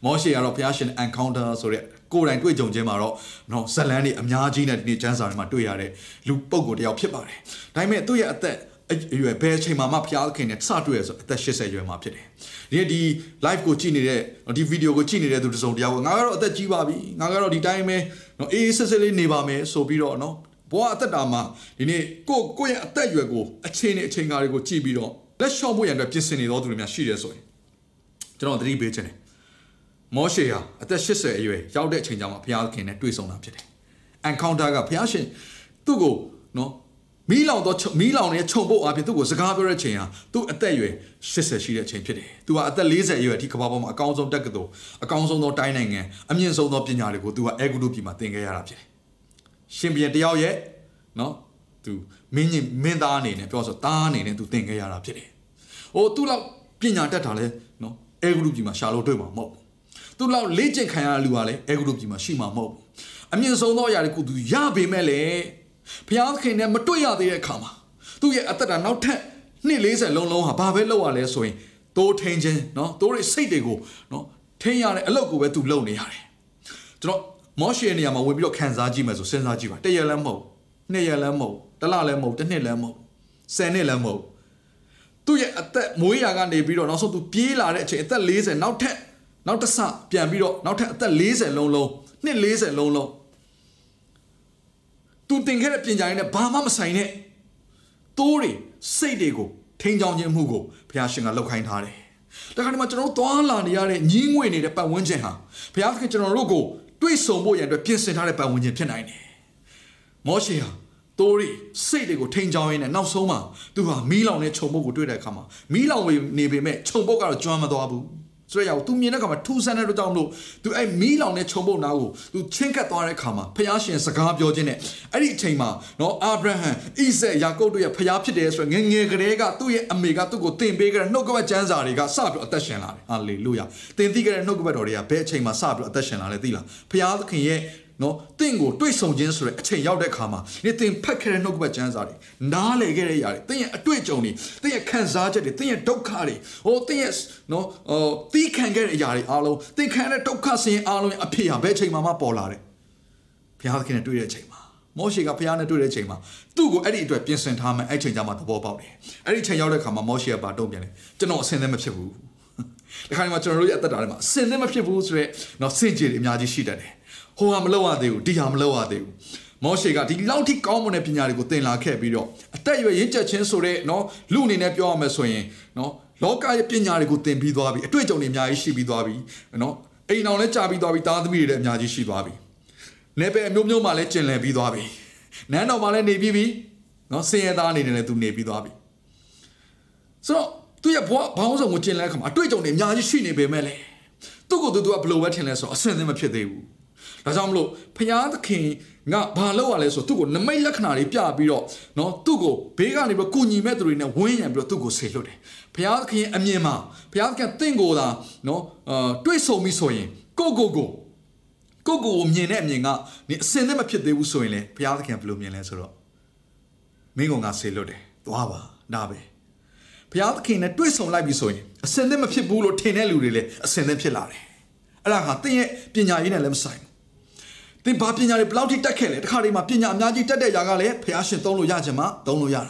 Speaker 2: မောရှေကတော့ဖျားရှင် encounter ဆိုတဲ့ကိုယ်တိုင်တွေ့ကြုံခြင်းမှာတော့နော်ဇလန်းတွေအများကြီးနဲ့ဒီနေ့ကျမ်းစာတွေမှာတွေ့ရတဲ့လူပုဂ္ဂိုလ်တယောက်ဖြစ်ပါတယ်ဒါပေမဲ့သူ့ရဲ့အသက် အရွယ်ဘယ်အချိန်မှမဖျားခင်နဲ့စတွေ့ရဆိုအသက်80ရွယ်မှာဖြစ်တယ်။ဒီဒီ live ကိုကြည့်နေတဲ့ဒီ video ကိုကြည့်နေတဲ့သူတစုံတယောက်ကငါကတော့အသက်ကြီးပါပြီ။ငါကတော့ဒီတိုင်းပဲနော်အေးအေးဆေးဆေးလေးနေပါမယ်ဆိုပြီးတော့နော်ဘဝအသက်တာမှာဒီနေ့ကိုကိုယ့်ရဲ့အသက်အရွယ်ကိုအချိန်နဲ့အချိန်ကားတွေကိုကြည့်ပြီးတော့လက်လျှော့ဖို့ရန်အတွက်ပြင်ဆင်နေသောသူတွေများရှိတယ်ဆိုရင်ကျွန်တော်သတိပေးခြင်းတယ်။မောရှေဟာအသက်80အရွယ်ရောက်တဲ့အချိန်ကျမှဘုရားခင်နဲ့တွေ့ဆုံတာဖြစ်တယ်။ encounter ကဘုရားရှင်သူ့ကိုနော် မီးလောင်တော့မီးလောင်နေတဲ့ခြုံပုတ်အပြင်သူ့ကိုစကားပြောတဲ့ချိန်ဟာသူ့အသက်အရွယ်80ရှိတဲ့အချိန်ဖြစ်တယ်။သူဟာအသက်40အရွယ်အထိကမ္ဘာပေါ်မှာအကောင်းဆုံးတက္ကသိုလ်အကောင်းဆုံးသောတိုင်းနိုင်ငံအမြင့်ဆုံးသောပညာတွေကိုသူကအဲဂုတုပြည်မှာသင်ခဲ့ရတာဖြစ်တယ်။ရှင်ပြန်တယောက်ရဲ့နော်သူမင်းကြီးမင်းသားအနေနဲ့ပြောဆိုသားအနေနဲ့သူသင်ခဲ့ရတာဖြစ်တယ်။ဟိုသူ့လောက်ပညာတတ်တာလဲနော်အဲဂုတုပြည်မှာရှာလို့တွေ့မှာမဟုတ်ဘူး။သူ့လောက်လေ့ကျင့်ခံရတဲ့လူကလည်းအဲဂုတုပြည်မှာရှိမှာမဟုတ်ဘူး။အမြင့်ဆုံးသောအရာတွေကိုသူရပေမဲ့လည်း ဘုရားသခင်နဲ့မတွေ့ရသေးတဲ့အခါမှာသူ့ရဲ့အသက်တာနောက်ထပ်နှစ်40လုံးလုံးဟာဘာပဲလုပ်ရလဲဆိုရင်တိုးထင်းခြင်းเนาะတိုးရဲ့စိတ်တွေကိုเนาะထင်းရတဲ့အလုပ်ကိုပဲသူလုပ်နေရတယ်ကျွန်တော်မောရှေနေရာမှာဝင်ပြီးတော့ခံစားကြည့်မယ်ဆိုစဉ်းစားကြည့်ပါတရက်လည်းမဟုတ်နှစ်ရက်လည်းမဟုတ်တစ်လလည်းမဟုတ်တစ်နှစ်လည်းမဟုတ်ဆယ်နှစ်လည်းမဟုတ်သူ့ရဲ့အသက်မွေးရာကနေပြီးတော့နောက်ဆုံးသူပြေးလာတဲ့အချိန်အသက်40နောက်ထပ်နောက်တစ်ဆပြန်ပြီးတော့နောက်ထပ်အသက်40လုံးလုံးနှစ်40လုံးလုံး သူတင်ခဲ့တဲ့ပညာရေးနဲ့ဘာမှမဆိုင်တဲ့တိုးတွေစိတ်တွေကိုထိန်းချောင်းခြင်းမှုကိုဘုရားရှင်ကလောက်ခိုင်းထားတယ်။ဒါခါဒီမှာကျွန်တော်တို့သွားလာနေရတဲ့ညင်းငွေနေတဲ့ပတ်ဝန်းကျင်ဟာဘုရားသခင်ကျွန်တော်တို့ကိုတွေ့ဆုံဖို့ရန်အတွက်ပြင်ဆင်ထားတဲ့ပတ်ဝန်းကျင်ဖြစ်နိုင်တယ်။မောရှေဟာတိုးရီစိတ်တွေကိုထိန်းချောင်းရင်းနဲ့နောက်ဆုံးမှာသူဟာမီးလောင်တဲ့ခြုံပုတ်ကိုတွေ့တဲ့အခါမှာမီးလောင်နေပေမဲ့ခြုံပုတ်ကတော့ကျွမ်းမသွားဘူး ဆိုရအောင်သူမြင်တဲ့အခါမှာထူဆန်းတဲ့အတွက်ကြောင့်မလို့သူအဲ့မီးလောင်တဲ့ခြုံပုတ်နာကိုသူချင်းကပ်သွားတဲ့အခါမှာဖျားရှင်စကားပြောခြင်းနဲ့အဲ့ဒီအချိန်မှာနော်အာဗြဟံဣဇက်ယာကုပ်တို့ရဲ့ဖျားဖြစ်တယ်ဆိုရင်ငငယ်ကလေးကသူ့ရဲ့အမေကသူ့ကိုတင်ပေးခဲ့တဲ့နှုတ်ကပတ်ကျမ်းစာတွေကစပြီးအသက်ရှင်လာတယ်ဟာလေလုယာတင်သိခဲ့တဲ့နှုတ်ကပတ်တော်တွေကဘယ်အချိန်မှာစပြီးအသက်ရှင်လာလဲသိလားဖျားသခင်ရဲ့ နော်တင့်ကိုတွေ့ဆုံခြင်းဆိုတဲ့အချိန်ရောက်တဲ့အခါမှာနေတင်ဖတ်ခဲ့တဲ့နှုတ်ကပတ်ကျမ်းစာတွေနားလည်ခဲ့တဲ့အရာတွေတင်ရဲ့အတွေ့အကြုံတွေတင်ရဲ့ခံစားချက်တွေတင်ရဲ့ဒုက္ခတွေဟိုတင်ရဲ့နော်ဟိုတီးခံခဲ့တဲ့အရာတွေအားလုံးတင်ခံတဲ့ဒုက္ခဆင်းရဲအားလုံးအဖြစ်ဟာဘယ်အချိန်မှမပေါ်လာတယ်ဘုရားသခင်နဲ့တွေ့တဲ့အချိန်မှာမောရှေကဘုရားနဲ့တွေ့တဲ့အချိန်မှာသူ့ကိုအဲ့ဒီအတွက်ပြင်ဆင်ထားမှအဲ့ချိန်ကျမှသဘောပေါက်တယ်အဲ့ဒီချိန်ရောက်တဲ့အခါမှာမောရှေကပါတုံ့ပြန်တယ်ကျွန်တော်အဆင်သင့်မဖြစ်ဘူးဒီခါမှာကျွန်တော်တို့ရဲ့အသက်တာထဲမှာအဆင်သင့်မဖြစ်ဘူးဆိုတော့နော်စင်ကြယ်တွေအများကြီးရှိတတ်တယ် ဟိုဟာမလုပ်ရသေးဘူးဒီဟာမလုပ်ရသေးဘူးမောရှေကဒီလောက်ထိကောင်းမွန်တဲ့ပညာတွေကိုသင်လာခဲ့ပြီးတော့အသက်အရွယ်ရင့်ကျက်ခြင်းဆိုတဲ့နော်လူအနေနဲ့ပြောရမယ်ဆိုရင်နော်လောကရဲ့ပညာတွေကိုသင်ပြီးသွားပြီအတွေ့အကြုံတွေအများကြီးရှိပြီးသွားပြီနော်အိမ်အောင်လည်းကြာပြီးသွားပြီသားသမီးတွေလည်းအများကြီးရှိသွားပြီနေပယ်အမျိုးမျိုးမှလည်းကျင်လည်ပြီးသွားပြီနန်းတော်မှလည်းနေပြီးပြီနော်စင်ရသားအနေနဲ့လည်းသူနေပြီးသွားပြီဆိုတော့သူရဲ့ဘဝဘောင်းဆောင်ကိုကျင်လဲခါမှာအတွေ့အကြုံတွေအများကြီးရှိနေပေမဲ့လေသူ့ကိုယ်သူကဘယ်လိုပဲထင်လဲဆိုတော့အဆင်သင့်မဖြစ်သေးဘူး ဒါကြောင့်မလို့ဖျားသခင်ငါဘာလုပ်ရလဲဆိုသူ့ကိုနမိတ်လက္ခဏာတွေပြပြီးတော့เนาะသူ့ကိုဘေးကနေပြီးကုညီမဲ့သူတွေနဲ့ဝန်းရံပြီးတော့သူ့ကိုဆေလွတ်တယ်ဖျားသခင်အမြင်မှာဖျားသခင်တင့်ကိုသာเนาะအာတွေးဆုံပြီးဆိုရင်ကိုကိုကိုကိုကိုကိုမြင်တဲ့အမြင်ကနေအစင်နဲ့မဖြစ်သေးဘူးဆိုရင်လေဘုရားသခင်ဘယ်လိုမြင်လဲဆိုတော့မင်းကငါဆေလွတ်တယ်သွားပါဒါပဲဘုရားသခင်နဲ့တွေ့ဆုံလိုက်ပြီဆိုရင်အစင်နဲ့မဖြစ်ဘူးလို့ထင်တဲ့လူတွေလည်းအစင်နဲ့ဖြစ်လာတယ်အဲ့ဒါကသင်ရဲ့ပညာရေးနဲ့လည်းမဆိုင်ဘူး သင်ဘာပညာတွေဘယ်လောက်ထိတက်ခဲ့လဲတခါတည်းမှာပညာအများကြီးတက်တဲ့ຢာကလည်းဘုရားရှင်သုံးလို့ရချင်မှသုံးလို့ရတာ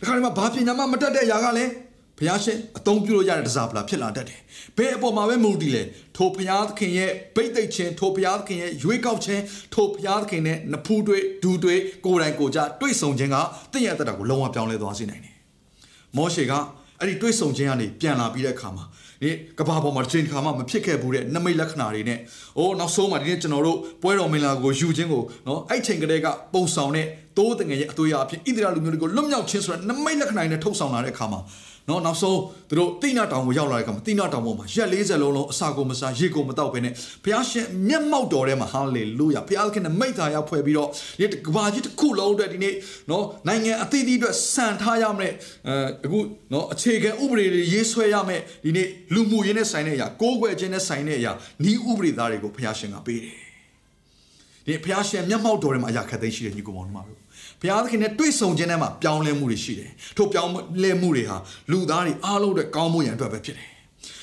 Speaker 2: တခါတည်းမှာဘာပညာမှမတက်တဲ့ຢာကလည်းဘုရားရှင်အသုံးပြုလို့ရတဲ့တစားပလာဖြစ်လာတတ်တယ်ဘယ်အပေါ်မှာပဲမူတည်လဲထိုဘုရားသခင်ရဲ့ဗိတ်သိက်ခြင်းထိုဘုရားသခင်ရဲ့ရွေးကောက်ခြင်းထိုဘုရားသခင်နဲ့နဖူးတွေဒူတွေကိုယ်တိုင်ကိုယ်ကြတွေ့ဆုံခြင်းကတင့်ရဲ့အသက်တာကိုလုံးဝပြောင်းလဲသွားစေနိုင်တယ်မောရှေကအဲ့ဒီတွေ့ဆုံခြင်းကနေပြန်လာပြီးတဲ့အခါမှာ ဒီကဘာပေါ်မှာတစ်ချိန်တစ်ခါမှမဖြစ်ခဲ့ဘူးတဲ့နမိတ်လက္ခဏာတွေနဲ့အိုးနောက်ဆုံးမှာဒီနေ့ကျွန်တော်တို့ပွဲတော်မင်္ဂလာကိုယူခြင်းကိုနော်အဲ့ချိန်ကလေးကပုံဆောင်တဲ့တိုးတငယ်ရဲ့အသွေးအဖြစ်ဣသရေလလူမျိုးတွေကိုလွတ်မြောက်ခြင်းဆိုတဲ့နမိတ်လက္ခဏာတွေနဲ့ထုတ်ဆောင်လာတဲ့အခါမှာ နော်နောက်ဆုံးသူတို့တိနာတောင်ကိုရောက်လာတဲ့အခါမှာတိနာတောင်ပေါ်မှာရက်40လုံးလုံးအစာကိုမစားရေကိုမတောက်ဘဲနဲ့ဘုရားရှင်မျက်မှောက်တော်ထဲမှာဟာလေလုယာဘုရားခင်နဲ့မိသားရောက်ဖွဲ့ပြီးတော့ဒီကဘာကြီးတစ်ခုလုံးအတွက်ဒီနေ့နော်နိုင်ငံအသီးသီးအတွက်စံထားရမယ်အဲအခုနော်အခြေခံဥပဒေတွေရေးဆွဲရမယ်ဒီနေ့လူမှုရေးနဲ့ဆိုင်တဲ့အရာကိုးကွယ်ခြင်းနဲ့ဆိုင်တဲ့အရာဤဥပဒေသားတွေကိုဘုရားရှင်ကပေးတယ်ဒီဘုရားရှင်မျက်မှောက်တော်ထဲမှာအရာခက်သိမ်းရှိတဲ့ညီကောင်မောင်တို့မှာတို့ ဘုရားသခင်နဲ့တွေ့ဆုံခြင်းထဲမှာပြောင်းလဲမှုတွေရှိတယ်ထို့ပြောင်းလဲမှုတွေဟာလူသားတွေအားလုံးအတွက်ကောင်းမှုရန်အတွက်ပဲဖြစ်တယ်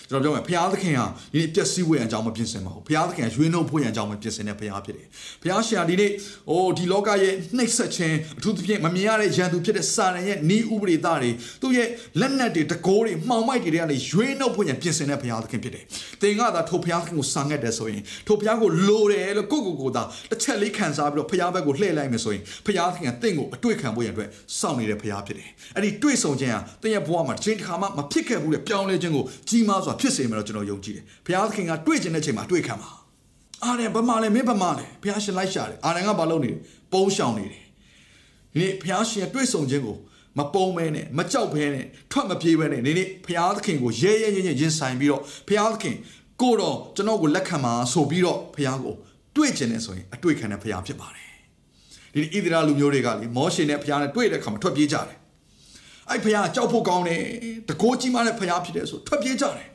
Speaker 2: ကျွန်တော်ပြောမယ်ဘုရားသခင်ဟာဒီနေ့ပျက်စီးဝေရန်အကြောင်းမပြင်ဆင်ပါဘူးဘုရားသခင်ကရွေးနှုတ်ဖို့ရန်အကြောင်းမပြင်ဆင်တဲ့ဘုရားဖြစ်တယ်ဘုရားရှင်ဟာဒီနေ့အိုးဒီလောကရဲ့နှိပ်စက်ခြင်းအထူးသဖြင့်မမြင်ရတဲ့ရန်သူဖြစ်တဲ့စာရန်ရဲ့ဤဥပဒေသားတွေသူ့ရဲ့လက်နက်တွေတကိုးတွေမှောင်မိုက်တွေကနေရွေးနှုတ်ဖို့ရန်ပြင်ဆင်တဲ့ဘုရားသခင်ဖြစ်တယ်သင်ကသာထိုဘုရားသခင်ကိုစာငတ်တယ်ဆိုရင်ထိုဘုရားကိုလိုတယ်လို့ကိုကိုကိုသာတစ်ချက်လေးခံစားပြီးတော့ဘုရားဘက်ကိုလှည့်လိုက်မယ်ဆိုရင်ဘုရားသခင်ကတင့်ကိုအတွေ့ခံဖို့ရန်အတွက်စောင့်နေတဲ့ဘုရားဖြစ်တယ်အဲ့ဒီတွေ့ဆုံခြင်းဟာသင်ရဲ့ဘဝမှာတစ်ချိန်တစ်ခါမှမဖြစ်ခဲ့ဘူးတဲ့ပြောင်းလဲခြင်းကိုကြီးမားစွာဖြစ်စေမယ်လို့ကျွန်တော်ယုံကြည်တယ်ဘုရားသခင်ကတွေ့ခြင်းတဲ့ချိန်မှာတွေ့ခံပါအာရန်ဘာမှလဲမင်းဘာမှလဲဘုရားရှင်လိုက်ရှာတယ်အာရန်ကဘာလုပ်နေလဲပုံးရှောင်နေတယ်ဒီနေ့ဘုရားရှင်တွေ့ဆုံခြင်းကိုမပုံမဲနဲ့မကြောက်ဘဲနဲ့ထွက်မပြေးဘဲနဲ့ဒီနေ့ဘုရားသခင်ကိုရဲရဲရဲရဲရင်ဆိုင်ပြီးတော့ဘုရားသခင်ကိုတော့ကျွန်တော်ကိုလက်ခံပါဆိုပြီးတော့ဘုရားကိုတွေ့ခြင်းနဲ့ဆိုရင်အတွေ့ခံတဲ့ဘုရားဖြစ်ပါတယ်ဒီဣသရေလလူမျိုးတွေကလေမောရှေနဲ့ဘုရားနဲ့တွေ့တဲ့အခါမှာထွက်ပြေးကြတယ်အဲ့ဘုရားကြောက်ဖို့ကောင်းတယ်တကိုးကြီးမားတဲ့ဘုရားဖြစ်တယ်ဆိုထွက်ပြေးကြတယ်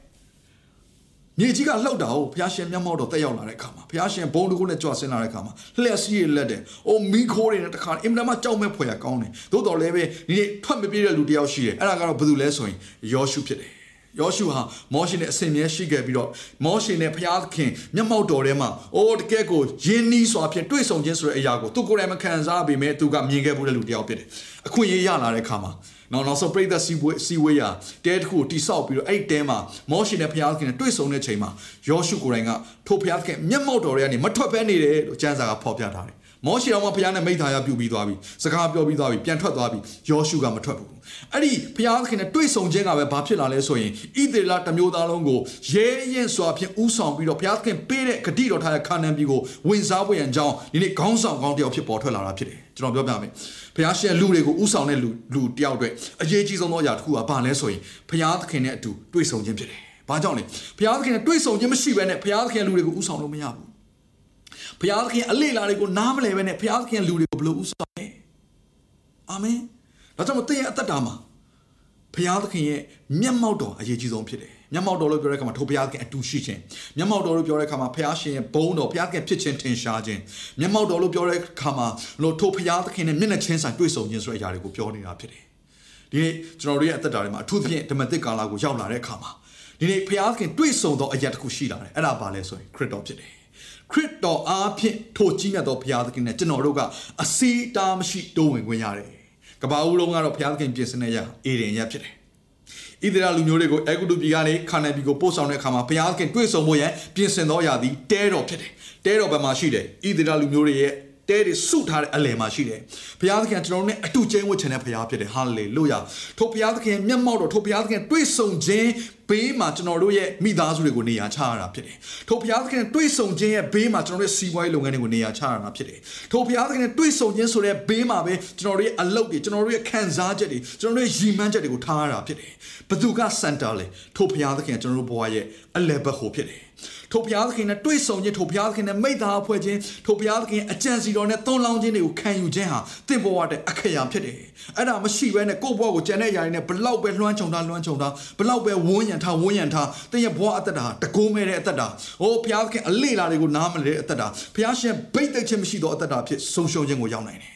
Speaker 2: မြေကြီးကလှုပ်တာကိုဘုရားရှင်မျက်မှောက်တော့တက်ရောက်လာတဲ့အခါမှာဘုရားရှင်ဘုံတကုနဲ့ကြွဆင်းလာတဲ့အခါမှာလှက်စီးရလက်တယ်။အိုမီခိုးတွေနဲ့တခါအင်မတန်မှကြောက်မဲ့ဖွယ်ရကောင်းတယ်။သို့တော်လည်းပဲဒီနေ့ထွက်မပြေးတဲ့လူတယောက်ရှိတယ်။အဲ့ဒါကတော့ဘယ်သူလဲဆိုရင်ယောရှုဖြစ်တယ်။ယောရှုဟာမောရှေနဲ့အစဉ်မြဲရှိခဲ့ပြီးတော့မောရှေနဲ့ဘုရားသခင်မျက်မှောက်တော်ထဲမှာအိုးတကယ်ကိုယင်းနီးစွာဖြင့်တွေ့ဆုံခြင်းဆိုတဲ့အရာကိုသူကိုယ်တိုင်မခံစားပေမဲ့သူကမြင်ခဲ့မှုတဲ့လူတယောက်ဖြစ်တယ်။အခွင့်အရေးရလာတဲ့အခါမှာ နောက်နောက်ဆုံးပြိသက်စီဝေးစီဝေးရတဲတစ်ခုကိုတိဆောက်ပြီးတော့အဲ့တဲမှာမောရှေနဲ့ဘုရားသခင်နဲ့တွေ့ဆုံတဲ့ချိန်မှာယောရှုကိုယ်တိုင်ကထိုဘုရားသခင်မျက်မှောက်တော်တွေကနေမထွက်ဘဲနေတယ်လို့ကျမ်းစာကဖော်ပြထားတယ်မောရှေတော်ကဘုရားနဲ့မိသားရပြုပြီးသွားပြီစကားပြောပြီးသွားပြီပြန်ထွက်သွားပြီယောရှုကမထွက်ဘူးအဲ့ဒီဘုရားသခင်နဲ့တွေ့ဆုံခြင်းကပဲဘာဖြစ်လာလဲဆိုရင်ဣသေလတမျိုးသားလုံးကိုရဲရင်စွာဖြင့်ဥဆောင်ပြီးတော့ဘုရားသခင်ပေးတဲ့ဂတိတော်ထားတဲ့ခါနန်ပြည်ကိုဝင်စားဖို့ရန်ကြောင်းဒီနေ့ခေါင်းဆောင်ကောင်းတယောက်ဖြစ်ပေါ်ထွက်လာတာဖြစ်တယ်ကျွန်တော်ပြောပြမယ် ဘုရားရှင်လူတွေကိုဥဆောင်တဲ့လူလူတယောက်အတွက်အရေးကြီးဆုံးသောအရာတစ်ခုကဘာလဲဆိုရင်ဘုရားသခင်နဲ့အတူတွေ့ဆုံခြင်းဖြစ်တယ်ဘာကြောင့်လဲဘုရားသခင်နဲ့တွေ့ဆုံခြင်းမရှိဘဲနဲ့ဘုရားသခင်လူတွေကိုဥဆောင်လို့မရဘူးဘုရားသခင်အလေးလာတွေကိုနားမလဲဘဲနဲ့ဘုရားသခင်လူတွေကိုဘယ်လိုဥဆောင်လဲအာမင်ဒါကြောင့်မသိရဲ့အသက်တာမှာဘုရားသခင်ရဲ့မျက်မှောက်တော်အရေးကြီးဆုံးဖြစ်တယ် မျက်မှောက်တော်လို့ပြောတဲ့အခါမှာထိုဘုရားသခင်အတူရှိခြင်းမျက်မှောက်တော်လို့ပြောတဲ့အခါမှာဘုရားရှင်ရဲ့ဘုန်းတော်ဘုရားသခင်ဖြစ်ခြင်းထင်ရှားခြင်းမျက်မှောက်တော်လို့ပြောတဲ့အခါမှာလို့ထိုဘုရားသခင်နဲ့မျက်နှာချင်းဆိုင်တွေ့ဆုံခြင်းဆိုတဲ့အရာတွေကိုပြောနေတာဖြစ်တယ်ဒီနေ့ကျွန်တော်တို့ရဲ့အသက်တာတွေမှာအထူးသဖြင့်ဓမ္မသစ်ကာလကိုရောက်လာတဲ့အခါမှာဒီနေ့ဘုရားသခင်တွေ့ဆုံသောအရာတစ်ခုရှိလာတယ်အဲ့ဒါဘာလဲဆိုရင်ခရစ်တော်ဖြစ်တယ်ခရစ်တော်အားဖြင့်ထိုကြီးမြတ်သောဘုရားသခင်နဲ့ကျွန်တော်တို့ကအစီတားမရှိတိုးဝင်ခွင့်ရတယ်ကဘာဦးလုံးကတော့ဘုရားသခင်ပြင်ဆင်တဲ့ရအေဒင်ရဖြစ်တယ် ဣသရေလလူမျိုးတွေကိုအေဂုတုပြည်ကနေခါနန်ပြည်ကိုပို့ဆောင်တဲ့အခါမှာဘုရားသခင်တွေ့ဆုံဖို့ရန်ပြင်ဆင်သောအရာသည်တဲတော်ဖြစ်တယ်တဲတော်ဘက်မှာရှိတယ်ဣသရေလလူမျိုးတွေရဲ့ တဲတွေစုထားတဲ့အလယ်မှာရှိတယ်ဘုရားသခင်ကျွန်တော်တို့နဲ့အတူကျင်းဝတ်ချင်တဲ့ဘုရားဖြစ်တယ်ဟာလေလုယာထိုဘုရားသခင်မျက်မှောက်တော်ထိုဘုရားသခင်တွေ့ဆုံခြင်းဘေးမှာကျွန်တော်တို့ရဲ့မိသားစုတွေကိုနေရာချရတာဖြစ်တယ်ထိုဘုရားသခင်တွေ့ဆုံခြင်းရဲ့ဘေးမှာကျွန်တော်တို့ရဲ့စီးပွားရေးလုပ်ငန်းတွေကိုနေရာချရတာဖြစ်တယ်ထိုဘုရားသခင်တွေ့ဆုံခြင်းဆိုတဲ့ဘေးမှာပဲကျွန်တော်တို့ရဲ့အလုပ်တွေကျွန်တော်တို့ရဲ့ခံစားချက်တွေကျွန်တော်တို့ရဲ့ရည်မှန်းချက်တွေကိုထားရတာဖြစ်တယ်ဘသူကစန်တာလဲထိုဘုရားသခင်ကျွန်တော်တို့ဘဝရဲ့အလယ်ဘက်ဟိုဖြစ်တယ် ထိုဘုရားသခင်နဲ့တွေ့ဆုံခြင်းထိုဘုရားသခင်နဲ့မိသားအဖွဲ့ခြင်းထိုဘုရားသခင်အကြံစီတော်နဲ့သွန်လောင်းခြင်းတွေကိုခံယူခြင်းဟာတင့်ဘဝတဲ့အခရာဖြစ်တယ်အဲ့ဒါမရှိဘဲနဲ့ကိုယ့်ဘဝကိုကြံတဲ့ຢာတွေနဲ့ဘလောက်ပဲလွှမ်းခြုံထားလွှမ်းခြုံထားဘလောက်ပဲဝန်းရံထားဝန်းရံထားတင့်ရဲ့ဘဝအသက်တာတကိုးမဲ့တဲ့အသက်တာဟိုဘုရားသခင်အလေလာတွေကိုနားမလဲတဲ့အသက်တာဘုရားရှင်ဘိတ်သိက်ခြင်းမရှိသောအသက်တာဖြစ်ဆုံးရှုံးခြင်းကိုရောက်နိုင်တယ်